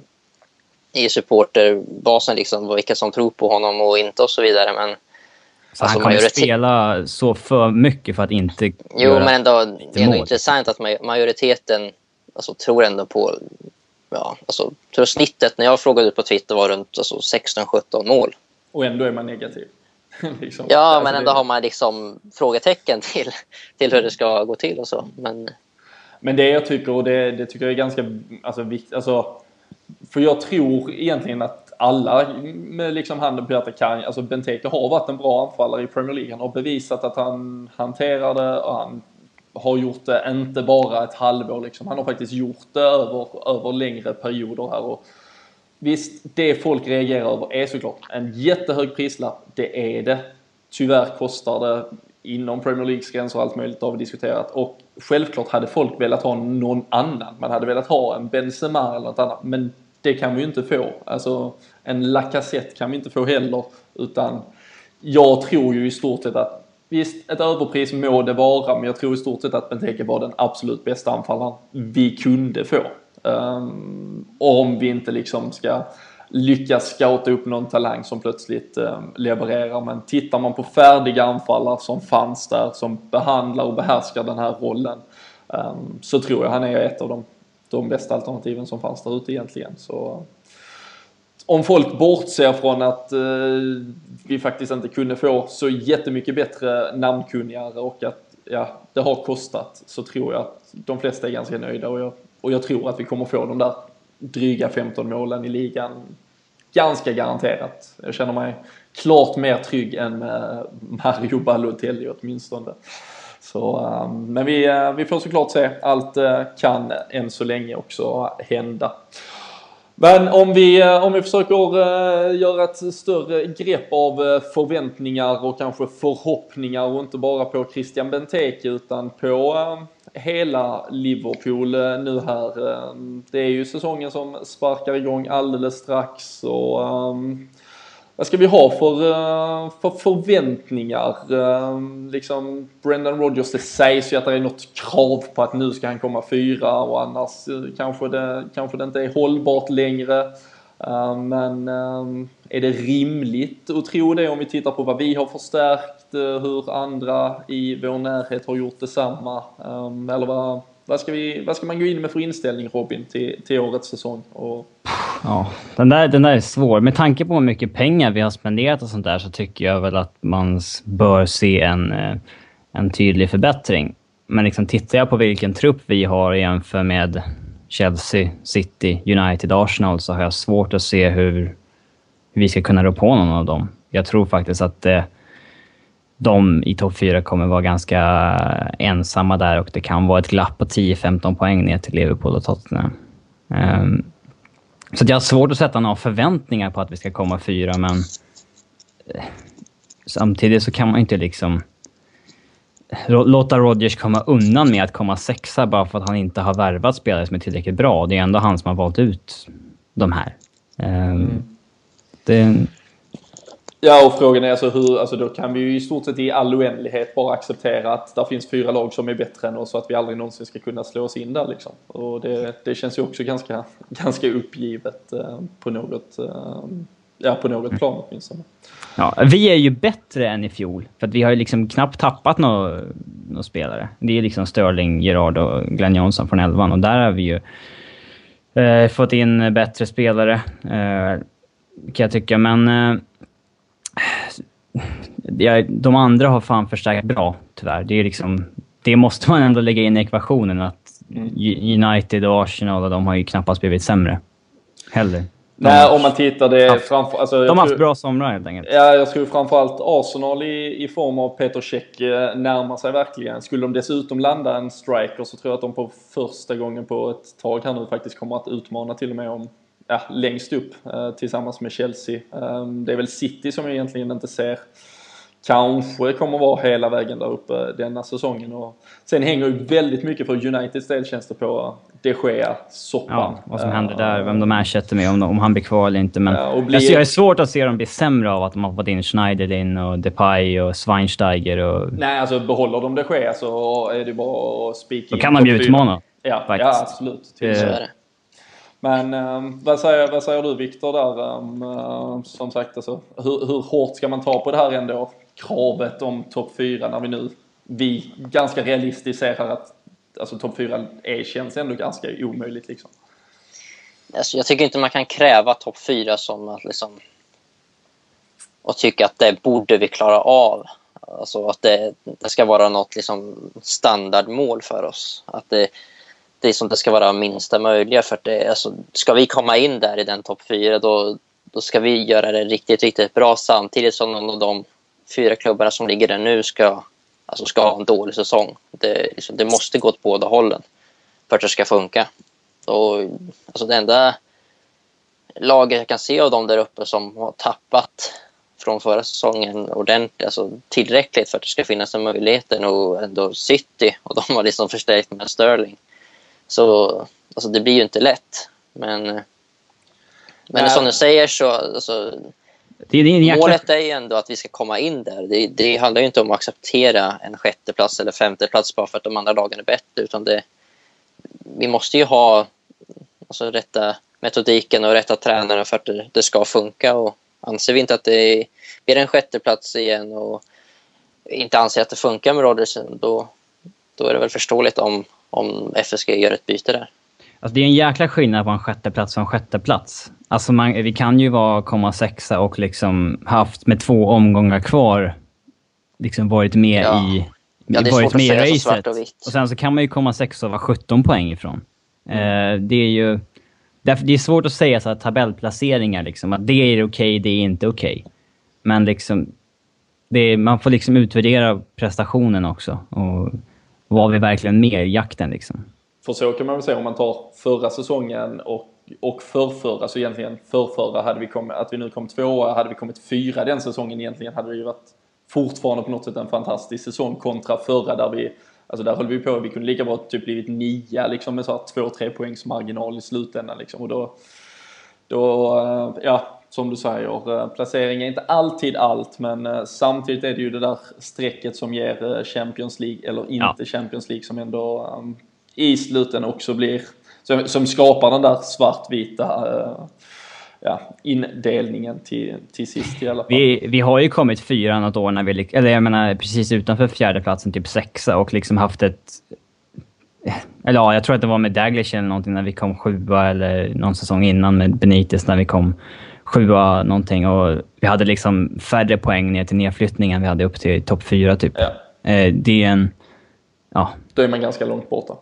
i supporterbasen. Liksom, vilka som tror på honom och inte och så vidare. Men, så alltså, han kommer majoritet... spela så för mycket för att inte Jo, men ändå, det är ändå intressant att majoriteten alltså, tror ändå på... Ja, alltså, tror snittet när jag frågade ut på Twitter var runt alltså, 16-17 mål. Och ändå är man negativ. liksom. Ja, alltså men ändå det... har man liksom frågetecken till, till hur det ska gå till och så. Men, men det jag tycker, och det, det tycker jag är ganska alltså, viktigt, alltså, för jag tror egentligen att alla med liksom handen på hjärtat kan, alltså Benteke har varit en bra anfallare i Premier League. Han har bevisat att han hanterar det och han har gjort det inte bara ett halvår liksom. Han har faktiskt gjort det över, över längre perioder här. Och, Visst, det folk reagerar över är såklart en jättehög prislapp. Det är det. Tyvärr kostar det inom Premier Leagues gränser och allt möjligt har vi diskuterat. Och självklart hade folk velat ha någon annan. Man hade velat ha en Benzema eller något annat. Men det kan vi ju inte få. Alltså en Lacazette kan vi inte få heller. Utan jag tror ju i stort sett att Visst, ett överpris må det vara, men jag tror i stort sett att Benteke var den absolut bästa anfallaren vi kunde få. Um, om vi inte liksom ska lyckas scouta upp någon talang som plötsligt um, levererar. Men tittar man på färdiga anfallare som fanns där, som behandlar och behärskar den här rollen, um, så tror jag han är ett av de, de bästa alternativen som fanns där ute egentligen. Så om folk bortser från att eh, vi faktiskt inte kunde få så jättemycket bättre namnkunnigare och att ja, det har kostat så tror jag att de flesta är ganska nöjda och jag och jag tror att vi kommer få de där dryga 15 målen i ligan ganska garanterat. Jag känner mig klart mer trygg än med Mario Balotelli åtminstone. Så, eh, men vi, eh, vi får såklart se. Allt eh, kan än så länge också hända. Men om vi, eh, om vi försöker eh, göra ett större grepp av eh, förväntningar och kanske förhoppningar och inte bara på Christian Benteke utan på hela Liverpool nu här. Det är ju säsongen som sparkar igång alldeles strax och ehm, vad ska vi ha för, eh, för förväntningar? Eh, liksom Brendan Rodgers, det sägs ju att det är något krav på att nu ska han komma fyra och annars eh, kanske, det, kanske det inte är hållbart längre. Men är det rimligt att tro det om vi tittar på vad vi har förstärkt, hur andra i vår närhet har gjort detsamma? Eller vad, vad, ska, vi, vad ska man gå in med för inställning Robin till, till årets säsong? Och... Ja, den där, den där är svår. Med tanke på hur mycket pengar vi har spenderat och sånt där så tycker jag väl att man bör se en, eh, en tydlig förbättring. Men liksom tittar jag på vilken trupp vi har jämfört med Chelsea, City, United, Arsenal så har jag svårt att se hur, vi ska kunna rå på någon av dem. Jag tror faktiskt att eh, de i topp fyra kommer vara ganska eh, ensamma där och det kan vara ett glapp på 10-15 poäng ner till Liverpool och Tottenham. Um, så jag har svårt att sätta några förväntningar på att vi ska komma fyra, men eh, samtidigt så kan man inte liksom låta Rodgers komma undan med att komma sexa bara för att han inte har värvat spelare som är tillräckligt bra. Det är ändå han som har valt ut de här. Um, mm. det... Ja, och frågan är alltså hur, alltså då kan vi ju i stort sett i all oändlighet bara acceptera att det finns fyra lag som är bättre än oss och att vi aldrig någonsin ska kunna slå oss in där liksom. Och det, det känns ju också ganska, ganska uppgivet eh, på något, eh, ja, på något plan åtminstone. Ja, vi är ju bättre än i fjol. För att vi har ju liksom knappt tappat några nå spelare. Det är liksom Sterling, Gerard och Glenn Johnson från elvan och där har vi ju eh, fått in bättre spelare. Eh, kan jag tycka, men... Eh, de andra har fan förstärkt bra, tyvärr. Det är liksom... Det måste man ändå lägga in i ekvationen att mm. United och Arsenal och de har ju knappast blivit sämre. Heller. Nej, om man tittar det framför... Alltså, de har haft bra somrar helt enkelt. Ja, jag tror framförallt Arsenal i, i form av Peter Cech eh, närmar sig verkligen. Skulle de dessutom landa en striker så tror jag att de på första gången på ett tag här nu faktiskt kommer att utmana till och med om ja, längst upp eh, tillsammans med Chelsea. Eh, det är väl City som jag egentligen inte ser kanske kommer vara hela vägen där uppe denna säsongen. Och sen hänger ju väldigt mycket för Uniteds del känns det på de Gea, soppan. Ja, vad som händer där, vem de ersätter med, om, om han blir kvar eller inte. Men ja, blir... alltså, jag är svårt att se dem bli sämre av att de har fått in Schneiderlin och Depay och Schweinsteiger och... Nej, alltså behåller de de Gea så är det bara att spika Då kan de ju utmana. Ja, ja, absolut. Det... Men um, vad, säger, vad säger du Viktor där? Um, uh, som sagt, alltså, hur, hur hårt ska man ta på det här ändå? Kravet om topp 4 när vi nu, vi ganska realistiskt ser här att alltså topp 4 är, känns ändå ganska omöjligt liksom. Alltså, jag tycker inte man kan kräva topp 4 som att liksom och tycka att det borde vi klara av. Alltså att det, det ska vara något liksom standardmål för oss. Att det, det som det ska vara minsta möjliga. För det, alltså, ska vi komma in där i den topp fyra då, då ska vi göra det riktigt, riktigt bra samtidigt som någon av de fyra klubbarna som ligger där nu ska alltså ska ha en dålig säsong. Det, liksom, det måste gå åt båda hållen för att det ska funka. Och, alltså det enda laget jag kan se av dem där uppe som har tappat från förra säsongen ordentligt, alltså tillräckligt för att det ska finnas en möjlighet är nog ändå City och de har liksom förstärkt med Sterling. Så alltså det blir ju inte lätt. Men, men som du säger så alltså, det, är jäkla... Målet är ju ändå att vi ska komma in där. Det, det handlar ju inte om att acceptera en sjätteplats eller femteplats bara för att de andra lagen är bättre. Utan det, vi måste ju ha alltså, rätta metodiken och rätta tränare för att det, det ska funka. Och anser vi inte att det blir en sjätteplats igen och inte anser att det funkar med Rodgersen, då, då är det väl förståeligt om, om FSG gör ett byte där. Alltså det är en jäkla skillnad på en sjätteplats och en sjätteplats. Alltså man, vi kan ju vara komma sexa och liksom haft med två omgångar kvar liksom varit med ja. i Ja, det är varit svårt med att säga så svart och vitt. Och sen så kan man ju komma sexa och vara 17 poäng ifrån. Mm. Eh, det är ju... Det är svårt att säga så här tabellplaceringar liksom. Att det är okej, okay, det är inte okej. Okay. Men liksom... Är, man får liksom utvärdera prestationen också. Och var vi verkligen med i jakten liksom? För så kan man väl säga om man tar förra säsongen och, och förrförra, så egentligen förrförra hade vi kommit, att vi nu kom tvåa, hade vi kommit fyra den säsongen egentligen hade det ju varit fortfarande på något sätt en fantastisk säsong kontra förra där vi Alltså där höll vi på, vi kunde lika bra typ blivit nia liksom med så här två, tre poängs marginal i slutändan liksom och då då, eh, ja, som du säger, eh, placering är inte alltid allt men eh, samtidigt är det ju det där strecket som ger Champions League, eller inte ja. Champions League som ändå um, i slutändan också blir, som, som skapar den där svartvita uh, ja, indelningen till, till sist i alla fall. Vi, vi har ju kommit fyra något år när vi, eller jag menar precis utanför fjärdeplatsen, typ sexa och liksom haft ett eller ja, jag tror att det var med Daglish eller någonting när vi kom sjua eller någon säsong innan med Benitez när vi kom sjua någonting och vi hade liksom färre poäng ner till nedflyttningen vi hade upp till topp fyra typ. Ja. Eh, det är en... Ja. Då är man ganska långt borta.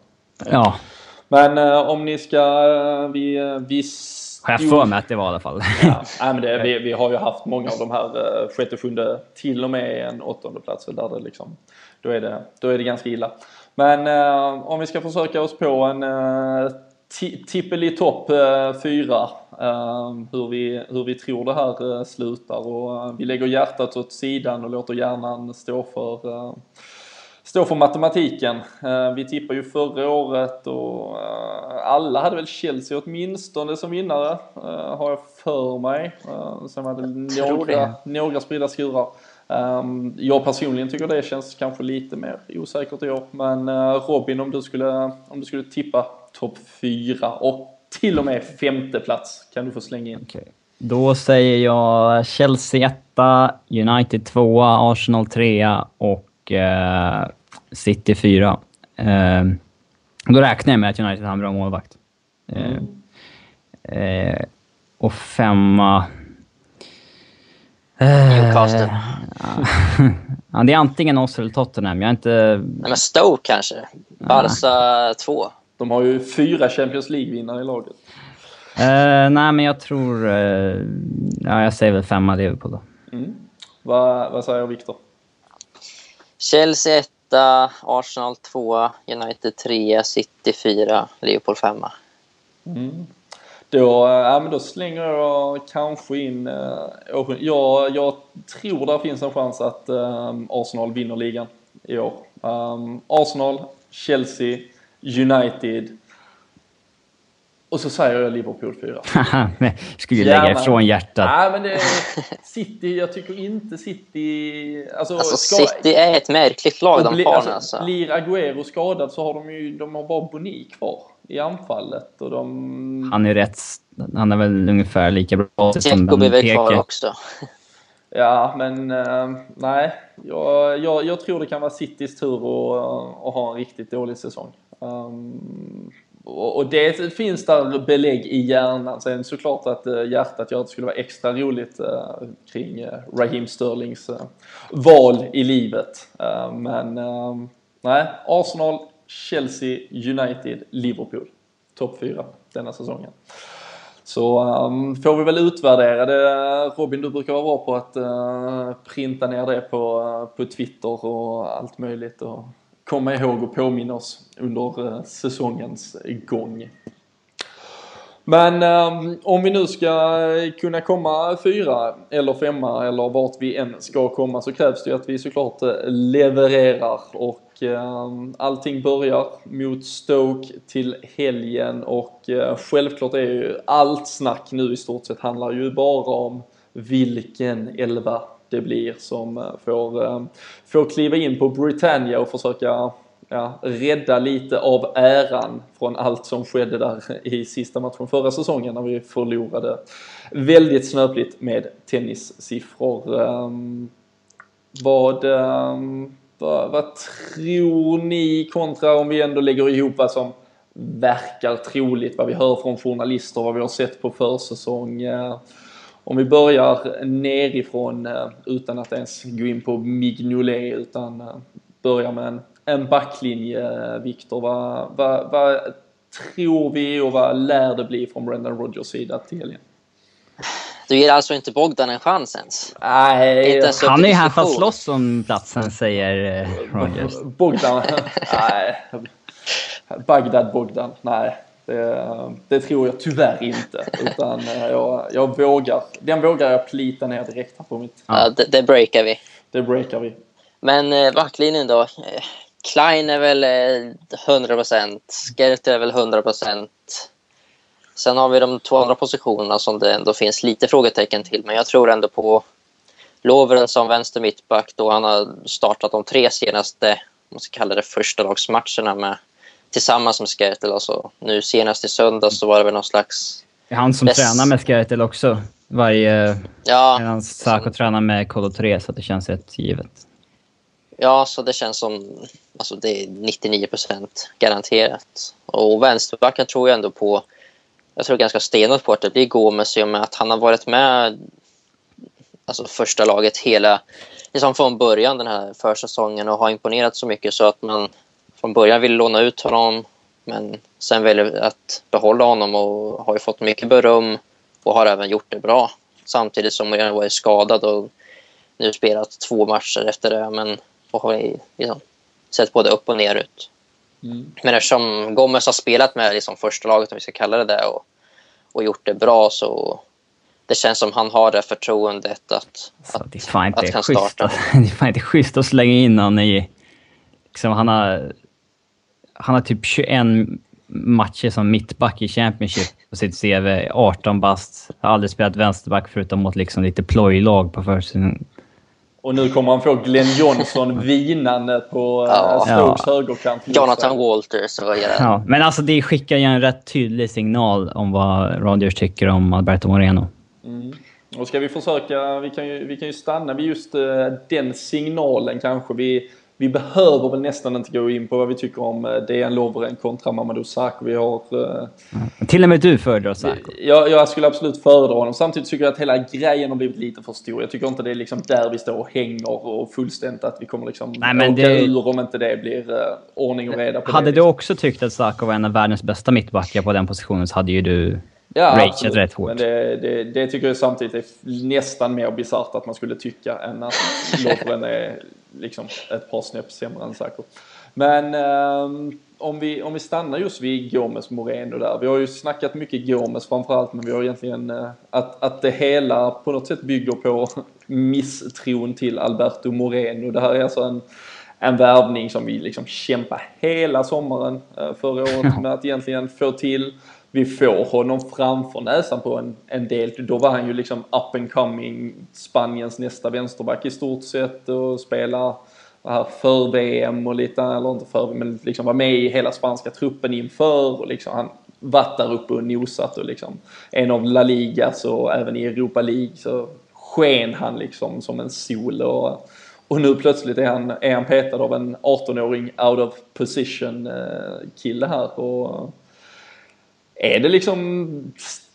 Ja. Men eh, om ni ska... Eh, vi, vi har jag för mig att det var i alla fall. Ja, nej, men det, vi, vi har ju haft många av de här sjätte, sjunde, till och med en åttonde plats där det liksom, då är det, då är det ganska illa. Men om vi ska försöka oss på en tippeli topp uh, fyra, uh, hur, vi, hur vi tror det här uh, slutar och vi lägger hjärtat åt sidan och låter hjärnan stå för stå för matematiken. Eh, vi tippade ju förra året och eh, alla hade väl Chelsea åtminstone som vinnare, eh, har jag för mig. Sen var det några, några spridda skurar. Ehm, jag personligen tycker det känns kanske lite mer osäkert i år. Men Robin, om du skulle, om du skulle tippa topp fyra och till och med femte plats kan du få slänga in. Okay. Då säger jag Chelsea 1, United 2, Arsenal 3 och eh, City 4. Eh, då räknar jag med att United har en bra målvakt. Eh, eh, och femma... Eh, Newcastle. ja, det är antingen oss eller Tottenham. Jag är inte... Nej, men Stoke kanske. Barca 2. De har ju fyra Champions League-vinnare i laget. Eh, nej, men jag tror... eh, ja, jag säger väl femma Liverpool då. Vad, vad säger Viktor? Chelsea 1, Arsenal 2, United 3, City 4, Liverpool 5. Då, eh, ja, men då slänger jag kanske in... eh, jag, jag tror det finns en chans att Arsenal vinner ligan i år. Um, Arsenal, Chelsea, United och så säger jag Liverpool 4. Nej, skulle ju lägga ifrån hjärtat. Nej men det är City, jag tycker inte City... Alltså, Alltså ska- City är ett märkligt lag de bli- har alltså, alltså. Blir Agüero skadad så har de ju de har bara Boni kvar i anfallet och de... Han är rätt... Han är väl ungefär lika bra som Dzeko blir väl kvar Benteke. också. Ja, men eh, nej. Jag, jag, jag tror det kan vara Citys tur att, att ha en riktigt dålig säsong. Um, och, och det finns där belägg i hjärnan. Sen såklart att uh, hjärtat gör att det skulle vara extra roligt eh, kring uh, Raheem Sterlings val i livet. Ehm, men ehm, nej, Arsenal, Chelsea, United, Liverpool. Topp fyra denna säsongen. Så um, får vi väl utvärdera det. Robin, du brukar vara bra på att uh, printa ner det på, uh, på Twitter och allt möjligt och komma ihåg och påminna oss under eh, säsongens gång. Men um, om vi nu ska kunna komma fyra eller femma eller vart vi än ska komma så krävs det ju att vi såklart eh, levererar och um, allting börjar mot Stoke till helgen och uh, självklart är ju allt snack nu i stort sett handlar ju bara om vilken elva det blir som eh, får, eh, får kliva in på Britannia och försöka ja, rädda lite av äran från allt som skedde där i sista matchen förra säsongen när vi förlorade väldigt snöpligt med tennissiffror. Um, vad, um, vad, vad tror ni kontra om vi ändå lägger ihop vad som verkar troligt, vad vi hör från journalister, vad vi har sett på försäsong. Uh, om vi börjar nerifrån uh, utan att ens gå in på Mignolet utan uh, börjar med en en backlinje, Viktor. Vad, vad, vad tror vi och vad lär det bli från Brendan Rodgers sida till helgen? Du ger alltså inte Bogdan en chans ens? Nej, Inte ens Han är ju här för att slåss om platsen, säger eh, Rogers. Bogdan, nej. Bagdad Bogdan, nej. Det, det tror jag tyvärr inte. Utan eh, jag, jag vågar, den vågar jag plita ner direkt här på mitt. Ja, det, det breakar vi. Det breakar vi. Men eh, backlinjen då? Eh, Klein är väl eh, 100%, Skerter är väl 100%. Sen har vi de två andra positionerna som det ändå finns lite frågetecken till. Men jag tror ändå på Lovren som vänster mittback då han har startat de tre senaste, man ska kalla det första lagsmatcherna med tillsammans med Skertel. Alltså, nu senast i söndag så var det väl någon slags... Det är han som Yes. tränar med Skertel också. Varje... Ja, Medan Sako tränar med Kolo 3, så det känns rätt givet. Ja, så det känns som alltså det är 99% garanterat. Och vänsterbacken tror jag ändå på. Jag tror ganska stenhårt på att det blir Gomes i och med att han har varit med alltså första laget hela liksom från början den här försäsongen och har imponerat så mycket så att man från början vill låna ut honom men sen väljer att behålla honom och har ju fått mycket beröm och har även gjort det bra. Samtidigt som han var skadad och nu spelat två matcher efter det men och har liksom sett både upp och ner ut. Men eftersom Gomez har spelat med liksom första laget, om vi ska kalla det det, och, och gjort det bra så det känns som han har det förtroendet att, Så att, det är fan inte att kan schysst. starta. Det är fan inte schysst att slänga in honom i... Liksom, han har... Han har typ 21 matcher som mittback i Championship på sitt CV. 18 bast. Har aldrig spelat vänsterback förutom mot liksom lite plojlag på försäsongen. Och nu kommer han få Glenn Johnson vinande på Ja. ja. Stokes Ja. högerkant. Jonathan Walters och ja. Ja, men alltså det skickar ju en rätt tydlig signal om vad Rodgers tycker om Alberto Moreno. Mm. Och ska vi försöka, vi kan ju, vi kan ju stanna vid just uh, den signalen kanske. Vi, vi behöver väl nästan inte gå in på vad vi tycker om uh, Dejan Lovren kontra Mamadou Sakho. Vi har... Uh, Till och med du föredrar Sakho. Jag, jag skulle absolut föredra honom. Samtidigt tycker jag att hela grejen har blivit lite för stor. Jag tycker inte det är liksom där vi står och hänger och fullständigt att vi kommer liksom Nej, men åka det... ur om inte det blir uh, ordning och reda på hade det. Hade du också tyckt att Sakho var en av världens bästa mittbackar på den positionen så hade ju du Ja, rageat rätt hårt. Men det, det, det, tycker jag samtidigt är nästan mer bisarrt att man skulle tycka än att Lovren är liksom ett par snäpp sämre än Sacco. Men um, om, vi, om vi stannar just vid Gomes Moreno där. Vi har ju snackat mycket Gomes framförallt men vi har egentligen uh, att, att det hela på något sätt bygger på misstron till Alberto Moreno. Det här är alltså en en värvning som vi liksom kämpade hela sommaren uh, förra året med att egentligen få till vi får honom framför näsan på en, en del. Då var han ju liksom up and coming Spaniens nästa vänsterback i stort sett och spelar eh, för VM och lite, eller inte för men liksom var med i hela spanska truppen inför och liksom han varit där uppe och nosat och liksom en av La Ligas och även i Europa League så sken han liksom som en sol och, och nu plötsligt är han, är han petad av en 18-åring out of position eh, kille här och är det liksom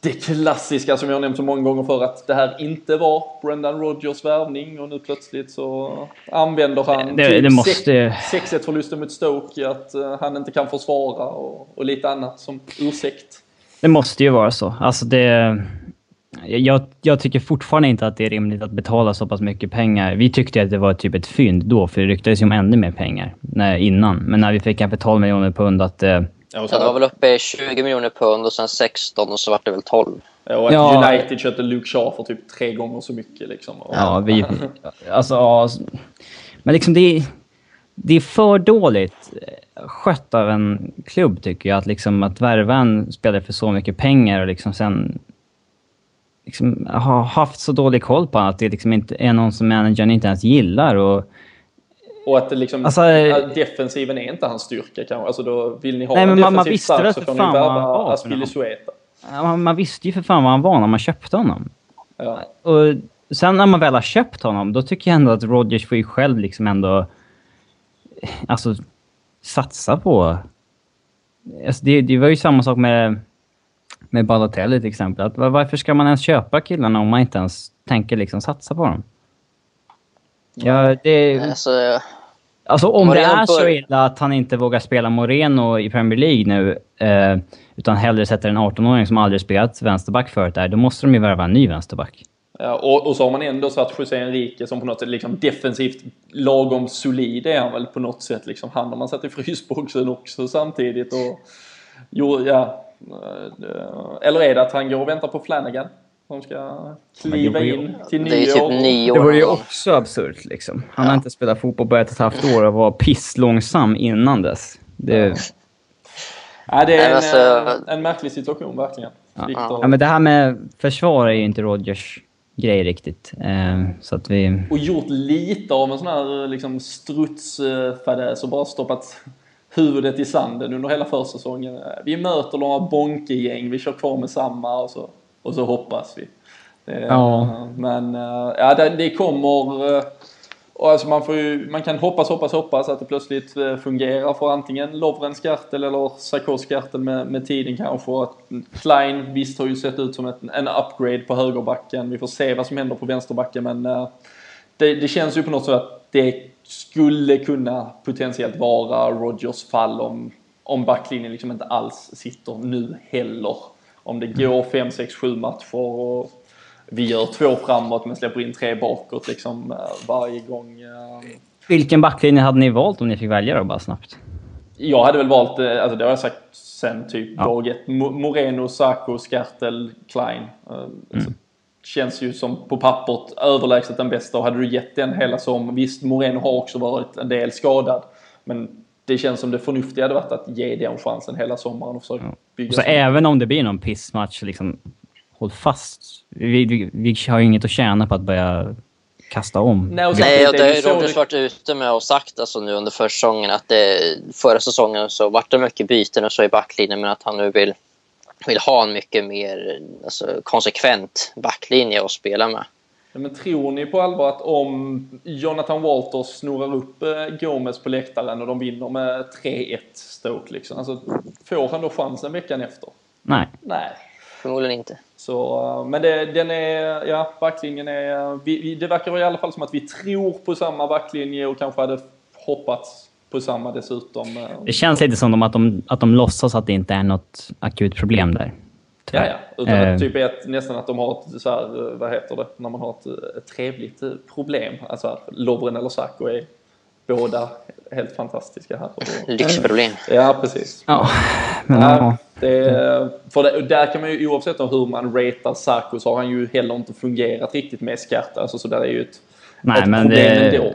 det klassiska som jag nämnt så många gånger för att det här inte var Brendan Rodgers värvning och nu plötsligt så använder han det, typ det måste... 6-1 förlusten mot Stoke att uh, han inte kan försvara och, och, lite annat som ursäkt. Det måste ju vara så. Alltså det... Jag, jag, tycker fortfarande inte att det är rimligt att betala så pass mycket pengar. Vi tyckte att det var typ ett fynd då, för det ryktades ju om ännu mer pengar när, innan. Men när vi fick kanske 12 miljoner pund att... Eh, Ja, det var väl uppe i 20 miljoner pund och sen 16 och så var det väl 12. Ja, och ja, United köpte Luke Shaw för typ tre gånger så mycket liksom. Ja, vi... Alltså... Men liksom det är... Det är för dåligt skött av en klubb tycker jag. Att, liksom, att värva en spelare för så mycket pengar och liksom sen liksom, ha haft så dålig koll på honom att det liksom inte är någon som managern inte ens gillar. Och, och att det liksom, alltså, defensiven är inte hans styrka kanske. Alltså då vill ni ha nej, en men man, man defensiv visste stark för så får ni värva. Aspilicueta. Man, man visste ju för fan vad han var när man köpte honom. Ja. Och sen när man väl har köpt honom, då tycker jag ändå att Rodgers får ju själv liksom ändå... Alltså, satsa på... Alltså det, det var ju samma sak med, med Balotelli till exempel. Att, varför ska man ens köpa killarna om man inte ens tänker liksom satsa på dem? Ja, det... Alltså, Alltså om Moreno det är så illa att han inte vågar spela Moreno i Premier League nu, eh, utan hellre sätter en 18-åring som aldrig spelat vänsterback förut där, då måste de ju värva en ny vänsterback. Ja, och, och så har man ändå satt José Enrique som på något sätt liksom defensivt lagom solid är han väl på något sätt. Liksom. Han har man satt i frysboxen också samtidigt. Och, jo, ja, eh, eller är det att han går och väntar på Flanagan? Som ska kliva det in till det är ju typ nyår? nio Det år. vore ju också absurt liksom. Han har inte spelat fotboll på ett och ett halvt år och var pisslångsam innan dess. Det, Ja, det är en, alltså- eh, en märklig situation verkligen. Victor. ja, men det här med försvar är ju inte Rodgers grej riktigt. Eh, så att vi... Och gjort lite av en sån här liksom strutsfadäs och bara stoppat huvudet i sanden under hela försäsongen. Vi möter några bonkegäng, vi kör kvar med samma och så, och så hoppas vi. Det, Ja. Men eh, ja, det, det kommer... eh, alltså man, ju, man kan hoppas, hoppas, hoppas att det plötsligt eh, fungerar för antingen Lovren Skartel eller Sarkoz Skartel med, med tiden kanske. Att Klein visst har ju sett ut som ett, en upgrade på högerbacken. Vi får se vad som händer på vänsterbacken men eh, det, det känns ju på något sätt att det skulle kunna potentiellt vara Rodgers fall om, om backlinjen liksom inte alls sitter nu heller. Om det går 5, 6, 7 matcher och vi gör två framåt men släpper in tre bakåt liksom eh, varje gång. Vilken backlinje hade ni valt om ni fick välja då, bara snabbt? Jag hade väl valt, eh, alltså det har jag sagt sen typ Ja. dag ett. Mo- Moreno, Sacco, Skartel, Klein. Eh, så Känns ju som på pappret överlägset den bästa och hade du gett den hela som Visst, Moreno har också varit en del skadad. Men det känns som det förnuftiga hade varit att ge den chansen hela sommaren och försöka bygga Så även om det blir någon pissmatch, liksom, håll fast. Vi, vi, vi har ju inget att tjäna på att börja kasta om. Nej, och Nej, det det har ju det- varit ute med och sagt alltså, nu under försäsongen att det, förra säsongen så vart det mycket byten och så i backlinjen men att han nu vill vill ha en mycket mer alltså, konsekvent backlinje att spela med. Men tror ni på allvar att om Jonathan Walters snurrar upp eh, Gomes på läktaren och de vinner med 3-1 Stoke liksom, alltså, får han då chansen veckan efter? Nej. Nej. Förmodligen inte. Så, eh, men det, den är, ja, backlinjen är, vi, vi, det verkar i alla fall som att vi tror på samma backlinje och kanske hade hoppats på samma dessutom. eh. Det känns lite som att de, att de låtsas att det inte är något akut problem där. Ja, ja. Utan Eh. att typ ett, nästan att de har ett, så här, eh, vad heter det, när man har ett, ett trevligt eh, problem. Alltså här, Lovren eller Sacco är båda helt fantastiska här. Lyxproblem. Ja, precis. Ja, men ja. det, för det, där kan man ju oavsett hur man ratear Sacco så har han ju heller inte fungerat riktigt med Skarta. Alltså, så där är ju ett, Nej, ett men problem det- ändå.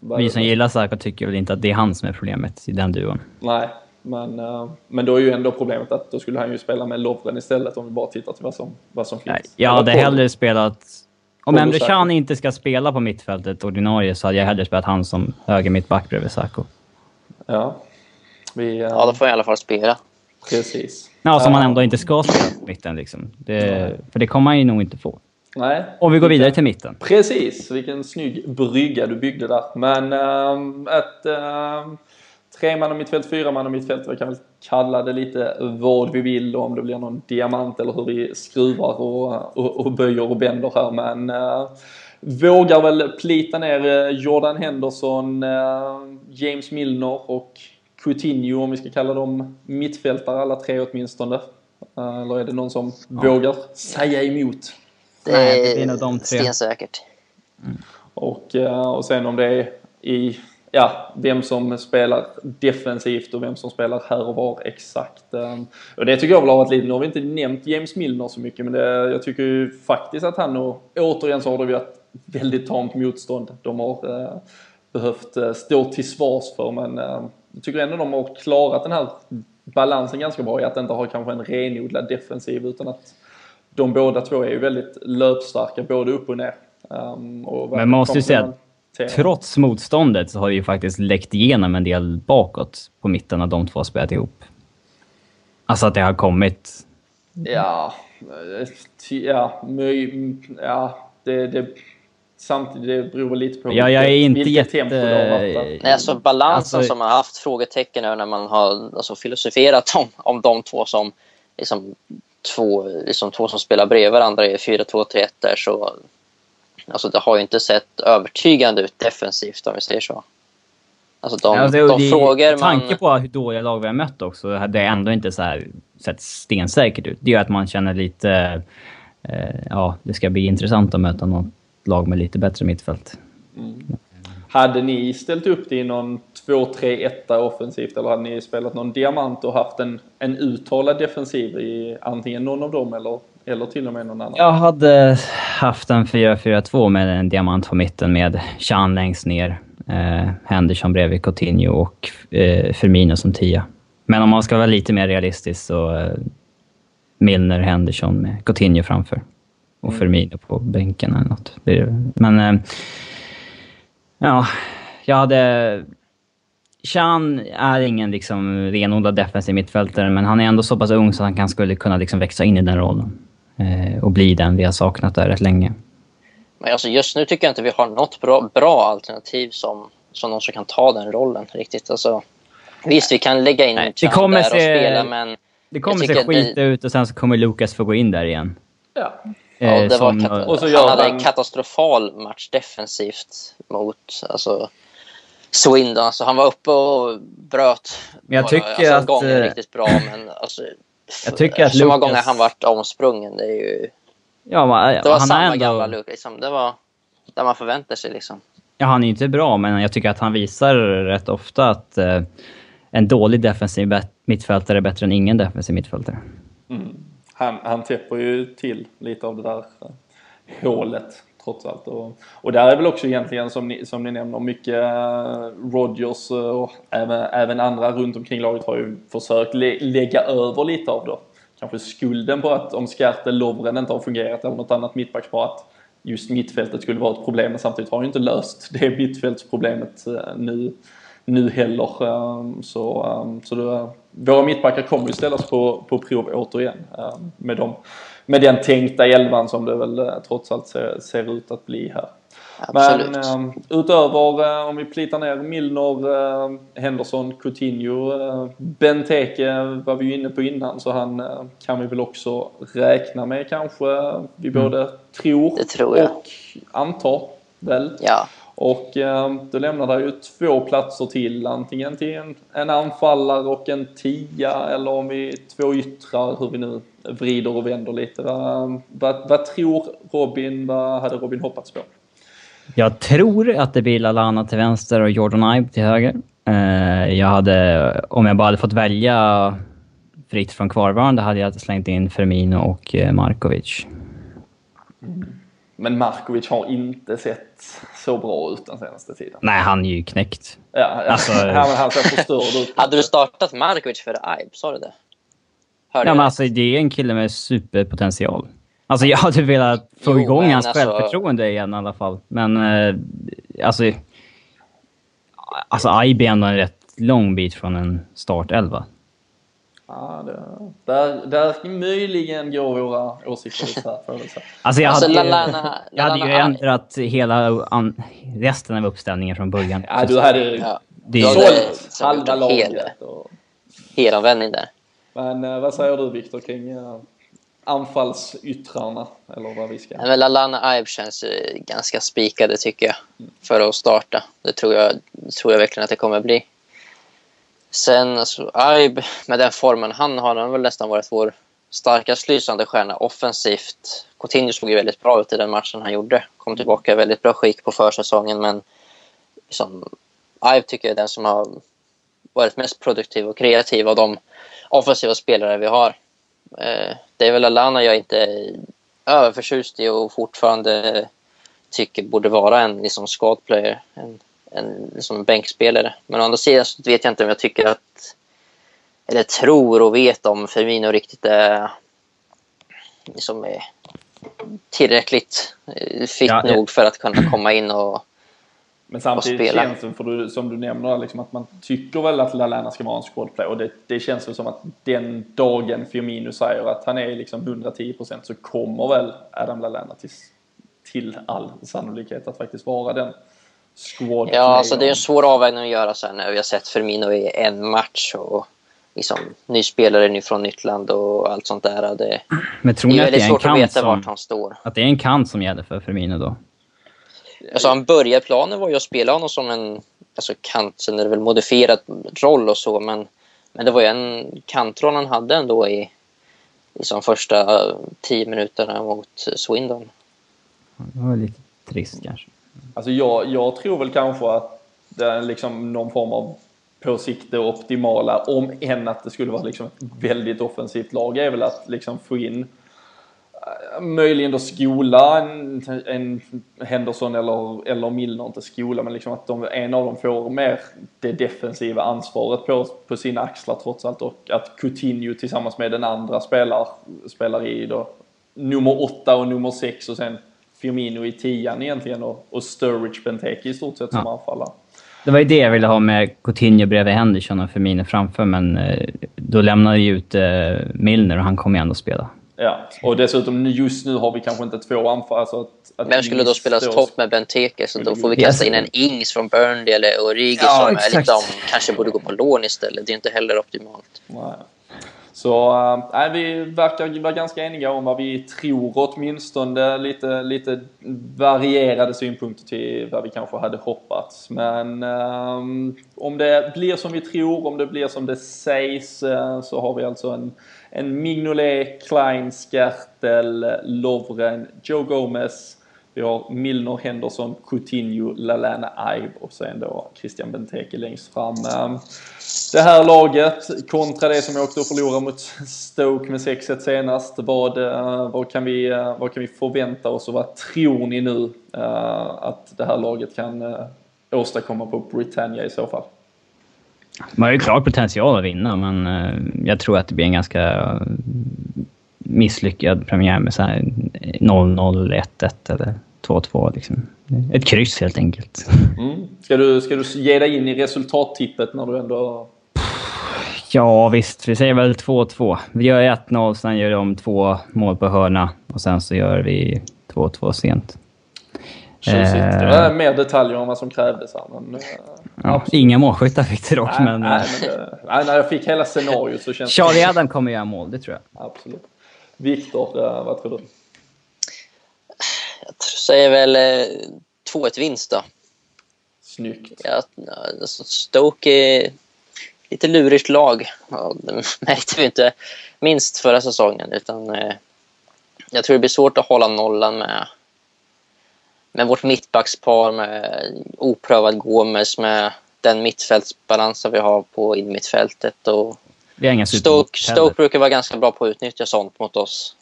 Vi som gillar Sarko tycker väl inte att det är han som är problemet i den duon. Nej, men, eh, men då är ju ändå problemet att då skulle han ju spela med Lovren istället om vi bara tittar till vad som, vad som finns. Nej, jag hade hellre spelat... Om Emre. Can inte ska spela på mittfältet ordinarie så hade jag hellre spelat han som höger mittback bredvid Sarko. Ja. Vi, eh, Ja, då får jag i alla fall spela. Precis. Ja, som han ändå inte ska spela på mitten liksom. Det, för det kommer han ju nog inte få. Nej. Om vi går vidare till mitten. Precis, vilken snygg brygga du byggde där. Men ähm, ett ähm, tre man och mittfält, fyra man och mittfält, vi kan väl kalla det lite vad vi vill och om det blir någon diamant eller hur vi skruvar och, och, och böjer och bänder här. Men äh, vågar väl plita ner äh, Jordan Henderson, äh, James Milner och Coutinho om vi ska kalla dem mittfältare alla tre åtminstone. Äh, eller är det någon som vågar säga emot? Det Nej, är det nog de tre. stensäkert. Och, eh, och sen om det är i, ja, vem som spelar defensivt och vem som spelar här och var exakt. eh, Och det tycker jag väl har varit lite, nu har vi inte nämnt James Milner så mycket men det, jag tycker ju faktiskt att han och återigen så har det varit väldigt tamt motstånd de har eh, behövt eh, stå till svars för men eh, jag tycker ändå de har klarat den här balansen ganska bra i att inte ha kanske en renodlad defensiv utan att de båda två är ju väldigt löpstarka både upp och ner. Um, och Men man måste ju säga att. Trots motståndet så har det ju faktiskt läckt igenom en del bakåt på mitten när de två spelat ihop. Alltså att det har kommit... Ja, eh, ja, möj, ja det, det, samtidigt det beror lite på Ja, jag är inte vilket jätte- tempo det har varit. Nej, alltså balansen Alltså- som man har haft frågetecken över när man har alltså, filosoferat om, om de två som liksom, två, liksom, två som spelar bredvid varandra i 4-2-3-1 där så alltså, det har ju inte sett övertygande ut defensivt om vi säger så. Alltså de, de det- frågor med tanke man... på hur dåliga lag vi har mött också, det är ändå inte så här sett stensäkert ut. Det gör att man känner lite... Eh, ja, det ska bli intressant att möta något lag med lite bättre mittfält. Hade ni ställt upp det i någon 2-3-1 offensivt eller hade ni spelat någon diamant och haft en, en uttalad defensiv i antingen någon av dem eller, eller till och med någon annan? Jag hade haft en 4-4-2 med en diamant på mitten med Chan längst ner, eh, Henderson bredvid Coutinho och eh, Firmino som tia. Men om man ska vara lite mer realistisk så eh, Milner, Henderson med Coutinho framför. Och Firmino på bänken eller något. Men... Eh, ja, jag hade... Chan är ingen liksom renodlad defensiv mittfältare, men han är ändå så pass ung så han kan, skulle kunna liksom växa in i den rollen. Eh, och bli den vi har saknat där rätt länge. Men alltså just nu tycker jag inte vi har något bra, bra alternativ som, som någon som kan ta den rollen riktigt. Alltså, visst, vi kan lägga in Nej, det kommer där och se- spela, men Det kommer se skit det- ut och sen så kommer Lucas få gå in där igen. Ja. Ja, Eh, det var som- kata- Och så han hade en katastrofal match defensivt mot alltså, Swindon. Alltså, han var uppe och bröt. Men jag några- tycker alltså, att, gånger eh, riktigt bra, men alltså, Jag tycker att så många gånger han vart omsprungen. Det, är ju, Ja, men, det var han samma är ändå, gamla Lucas. Liksom. Det var där man förväntar sig. Liksom. Ja, han är inte bra, men jag tycker att han visar rätt ofta att eh, en dålig defensiv mittfältare är bättre än ingen defensiv mittfältare. Han, han täpper ju till lite av det där hålet trots allt. Och, och där är väl också egentligen som ni, som ni nämner mycket eh, Rodgers eh, och även, även andra runt omkring laget har ju försökt lä lägga över lite av det. Kanske skulden på att om Skärte Lovren inte har fungerat eller något annat mittbackspar att just mittfältet skulle vara ett problem men samtidigt har han ju inte löst det mittfältsproblemet eh, nu nu heller. Ehm, så ehm, så då, våra mittbackar kommer ju ställas på, på prov återigen ehm, med, dem, med den tänkta elvan som det väl uh, trots allt ser, ser ut att bli här. Absolut. Men um, utöver, uh, om vi plitar ner Milner, uh, Henderson, Coutinho, uh, Benteke var vi ju inne på innan så han uh, kan vi väl också räkna med kanske. Vi Mm. både tror, tror och antar väl. Ja, Och eh, då lämnar det ju två platser till, antingen till en, en anfallare och en tia eller om vi två yttrar, hur vi nu vrider och vänder lite. Vad, vad, vad tror Robin, vad hade Robin hoppats på? Jag tror att det blir Lalana till vänster och Jordan Ibe till höger. Eh, jag hade, om jag bara hade fått välja fritt från kvarvarande hade jag slängt in Firmino och eh, Markovic. Men Markovic har inte sett så bra ut den senaste tiden. Nej, han är ju knäckt. Ja, Alltså- ja, men han ser förstörd ut. Hade du startat Markovic för Ibe? Sa du det? Hörde Ja, men alltså, det är en kille med superpotential. Alltså jag hade velat få Jo, igång hans alltså- självförtroende igen i alla fall. Men eh, alltså... Alltså Ibe är ändå en rätt lång bit från en startelva. Ja, det, där, där möjligen går våra åsikter isär. Alltså jag Alltså, hade, ju- Lallana- jag hade ju ändrat hela an, resten av uppställningen från början. Ja, du hade Ja. Du sålt halva laget. Och, Helomvändning där. men eh, vad säger du Viktor kring eh, anfallsyttrarna? Eller vad vi ska... Nej, men Lallana Ibe känns eh, ganska spikade tycker jag. För att starta. Det tror jag, tror jag verkligen att det kommer bli. Sen alltså, Ibe, med den formen han har, han har väl nästan varit vår starkast lysande stjärna offensivt. Coutinho såg ju väldigt bra ut i den matchen han gjorde. Kom tillbaka i väldigt bra skick på försäsongen men liksom, Ibe tycker jag är den som har varit mest produktiv och kreativ av de offensiva spelare vi har. Eh, det är väl Alana jag inte är överförtjust i och fortfarande tycker borde vara en liksom, squad player. En, en liksom, bänkspelare. Men å andra sidan så vet jag inte om jag tycker att eller tror och vet om Firmino riktigt är liksom, är tillräckligt eh, fit Ja, ja. nog för att kunna komma in och Men samtidigt känns det, för du, som du nämner, liksom att man tycker väl att Lallana ska vara en squadplay och det, det känns väl som att den dagen Firmino säger att han är liksom 110% så kommer väl Adam Lallana till, till all sannolikhet att faktiskt vara den squad Ja, alltså det är en svår avvägning att göra sen när vi har sett Firmino i en match och liksom ny spelare ny från nytt land och allt sånt där. Det, Men tror det ni är att det väldigt är svårt att veta vart som, han står. att det är en kant som gäller för Firmino då? Alltså han började planen var ju att spela honom som en alltså kant, sen är det väl modifierad roll och så, men, men det var ju en kantroll han hade ändå i, i som första tio minuterna mot Swindon. Det var lite trist kanske. Alltså jag, jag tror väl kanske att det är liksom någon form av på sikt det optimala, om än att det skulle vara liksom ett väldigt offensivt lag, är väl att liksom få in eh, möjligen då skola en, en Henderson eller, eller Milner, inte skola, men liksom att de, en av dem får mer det defensiva ansvaret på, på sina axlar trots allt och att Coutinho tillsammans med den andra spelar, spelar i då nummer åtta och nummer sex och sen Firmino i tian egentligen och, och Sturridge Benteke i stort sett som Ja. anfallare. Det var ju det jag ville ha med Coutinho bredvid Henderson och Firmino framför, men eh, då lämnade ju ut eh, Milner och han kommer ju ändå spela. Ja, och dessutom nu- just nu har vi kanske inte två anfall. Alltså att, att Vem skulle då spela stå- topp med Benteke? Så då får vi kasta in en Ings från Burnley eller Origi Ja, som är liksom, kanske borde gå på lån istället. Det är inte heller optimalt. Nej. Så äh, vi verkar vara ganska eniga om vad vi tror åtminstone. Lite, lite varierade synpunkter till vad vi kanske hade hoppats. Men äh, om det blir som vi tror, om det blir som det sägs, äh, så har vi alltså en, en Mignolet, Klein, Skertel, Lovren, Joe Gomez. Vi har Milner, Henderson, Coutinho, Lalana Ive och sen då Christian Benteke längst fram. Ehm, det här laget kontra det som jag åkte och förlorade mot Stoke med 6-1 senast. Vad, eh, vad, kan vi, eh, vad kan vi förvänta oss och vad tror ni nu eh, att det här laget kan åstadkomma på Britannia i så fall? Man har ju klar potential att vinna, men jag tror att det blir en ganska misslyckad premiär med så här 0-0, 1-1 eller 2-2 liksom. Ett kryss helt enkelt. Mm. Ska, du, ska du ge dig in i resultattippet när du ändå... Ja visst, vi säger väl 2-2. Vi gör 1-0, sen gör de två mål på hörna och sen så gör vi 2-2 sent. Tjusigt. Det var mer detaljer än vad som krävdes här. Men, eh, ja, inga målskyttar fick det dock, nej, men... Nej, men det, nej, när jag fick hela scenariot så känns Charlie Adam kommer göra mål, det tror jag. Absolut. Viktor, eh, vad tror du? Jag säger väl eh, 2-1 vinst då. Snyggt. Ja, alltså Stoke är lite lurigt lag. Ja, det märkte vi inte minst förra säsongen. Utan, eh, jag tror det blir svårt att hålla nollan med, med vårt mittbackspar, med oprövad Gomes, med den mittfältsbalansen vi har på innermittfältet. Och Vi har inga Stoke. Stoke brukar vara ganska bra på att utnyttja sånt mot oss.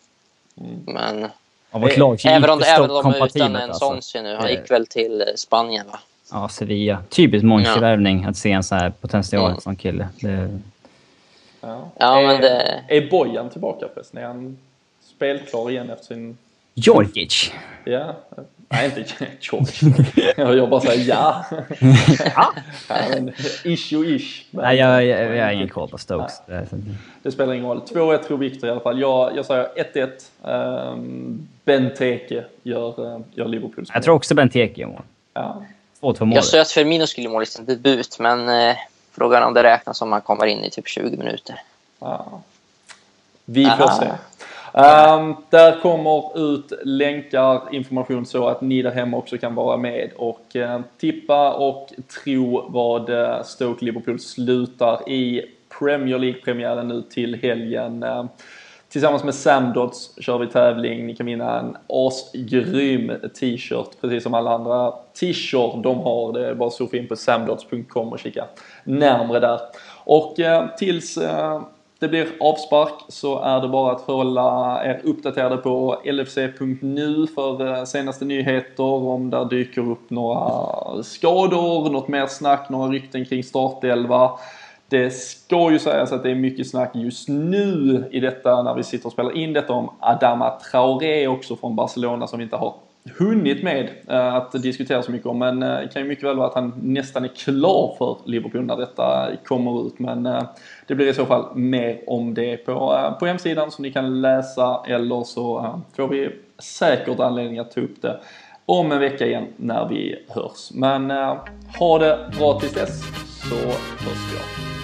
Mm. Men Ja, lag är även om, även om de är utan en alltså. Sonsi nu. Han gick väl till eh, Spanien va? Ja, Sevilla. Typiskt Monchi-värvning att se en så här potential Mm. som kille. Det, Ja, Ja, är, men det- är Bojan tillbaka förresten? Är han spelklar igen efter sin... Georgic. Ja. Nej, inte George. jag bara säger ja. ja men, ish och ish. Men, Nej, jag, jag, jag har ingen koll på Stokes. Det, Det spelar ingen roll. 2-1 tror Viktor i alla fall. Jag, jag säger 1-1. Um, Benteke gör, uh, gör Liverpools jag tror också Benteke gör mål. Ja. 2-2 mål. Jag sa att Firmino skulle måla sin debut, men eh, frågan om det räknas om han kommer in i typ 20 minuter. Ja. Vi får Ah. se. Um, där kommer ut länkar, information så att ni där hemma också kan vara med och uh, tippa och tro vad uh, Stoke Liverpool slutar i Premier League-premiären nu till helgen. Uh, Tillsammans med Samdots kör vi tävling. Ni kan vinna en asgrym t-shirt, precis som alla andra t-shirt de har. Det är bara att surfa in på samdots.com och kika närmre där. Och eh, tills eh, det blir avspark så är det bara att hålla er uppdaterade på lfc.nu för eh, senaste nyheter om där dyker upp några skador, något mer snack, några rykten kring startelva. Det ska ju sägas att det är mycket snack just nu i detta när vi sitter och spelar in detta om Adama Traoré också från Barcelona som vi inte har hunnit med eh, att diskutera så mycket om. Men eh, det kan ju mycket väl vara att han nästan är klar för Liverpool när detta kommer ut. Men eh, det blir i så fall mer om det på, på hemsidan som ni kan läsa eller så får vi säkert anledning att ta upp det om en vecka igen när vi hörs. Men ha det bra tills dess så hörs vi.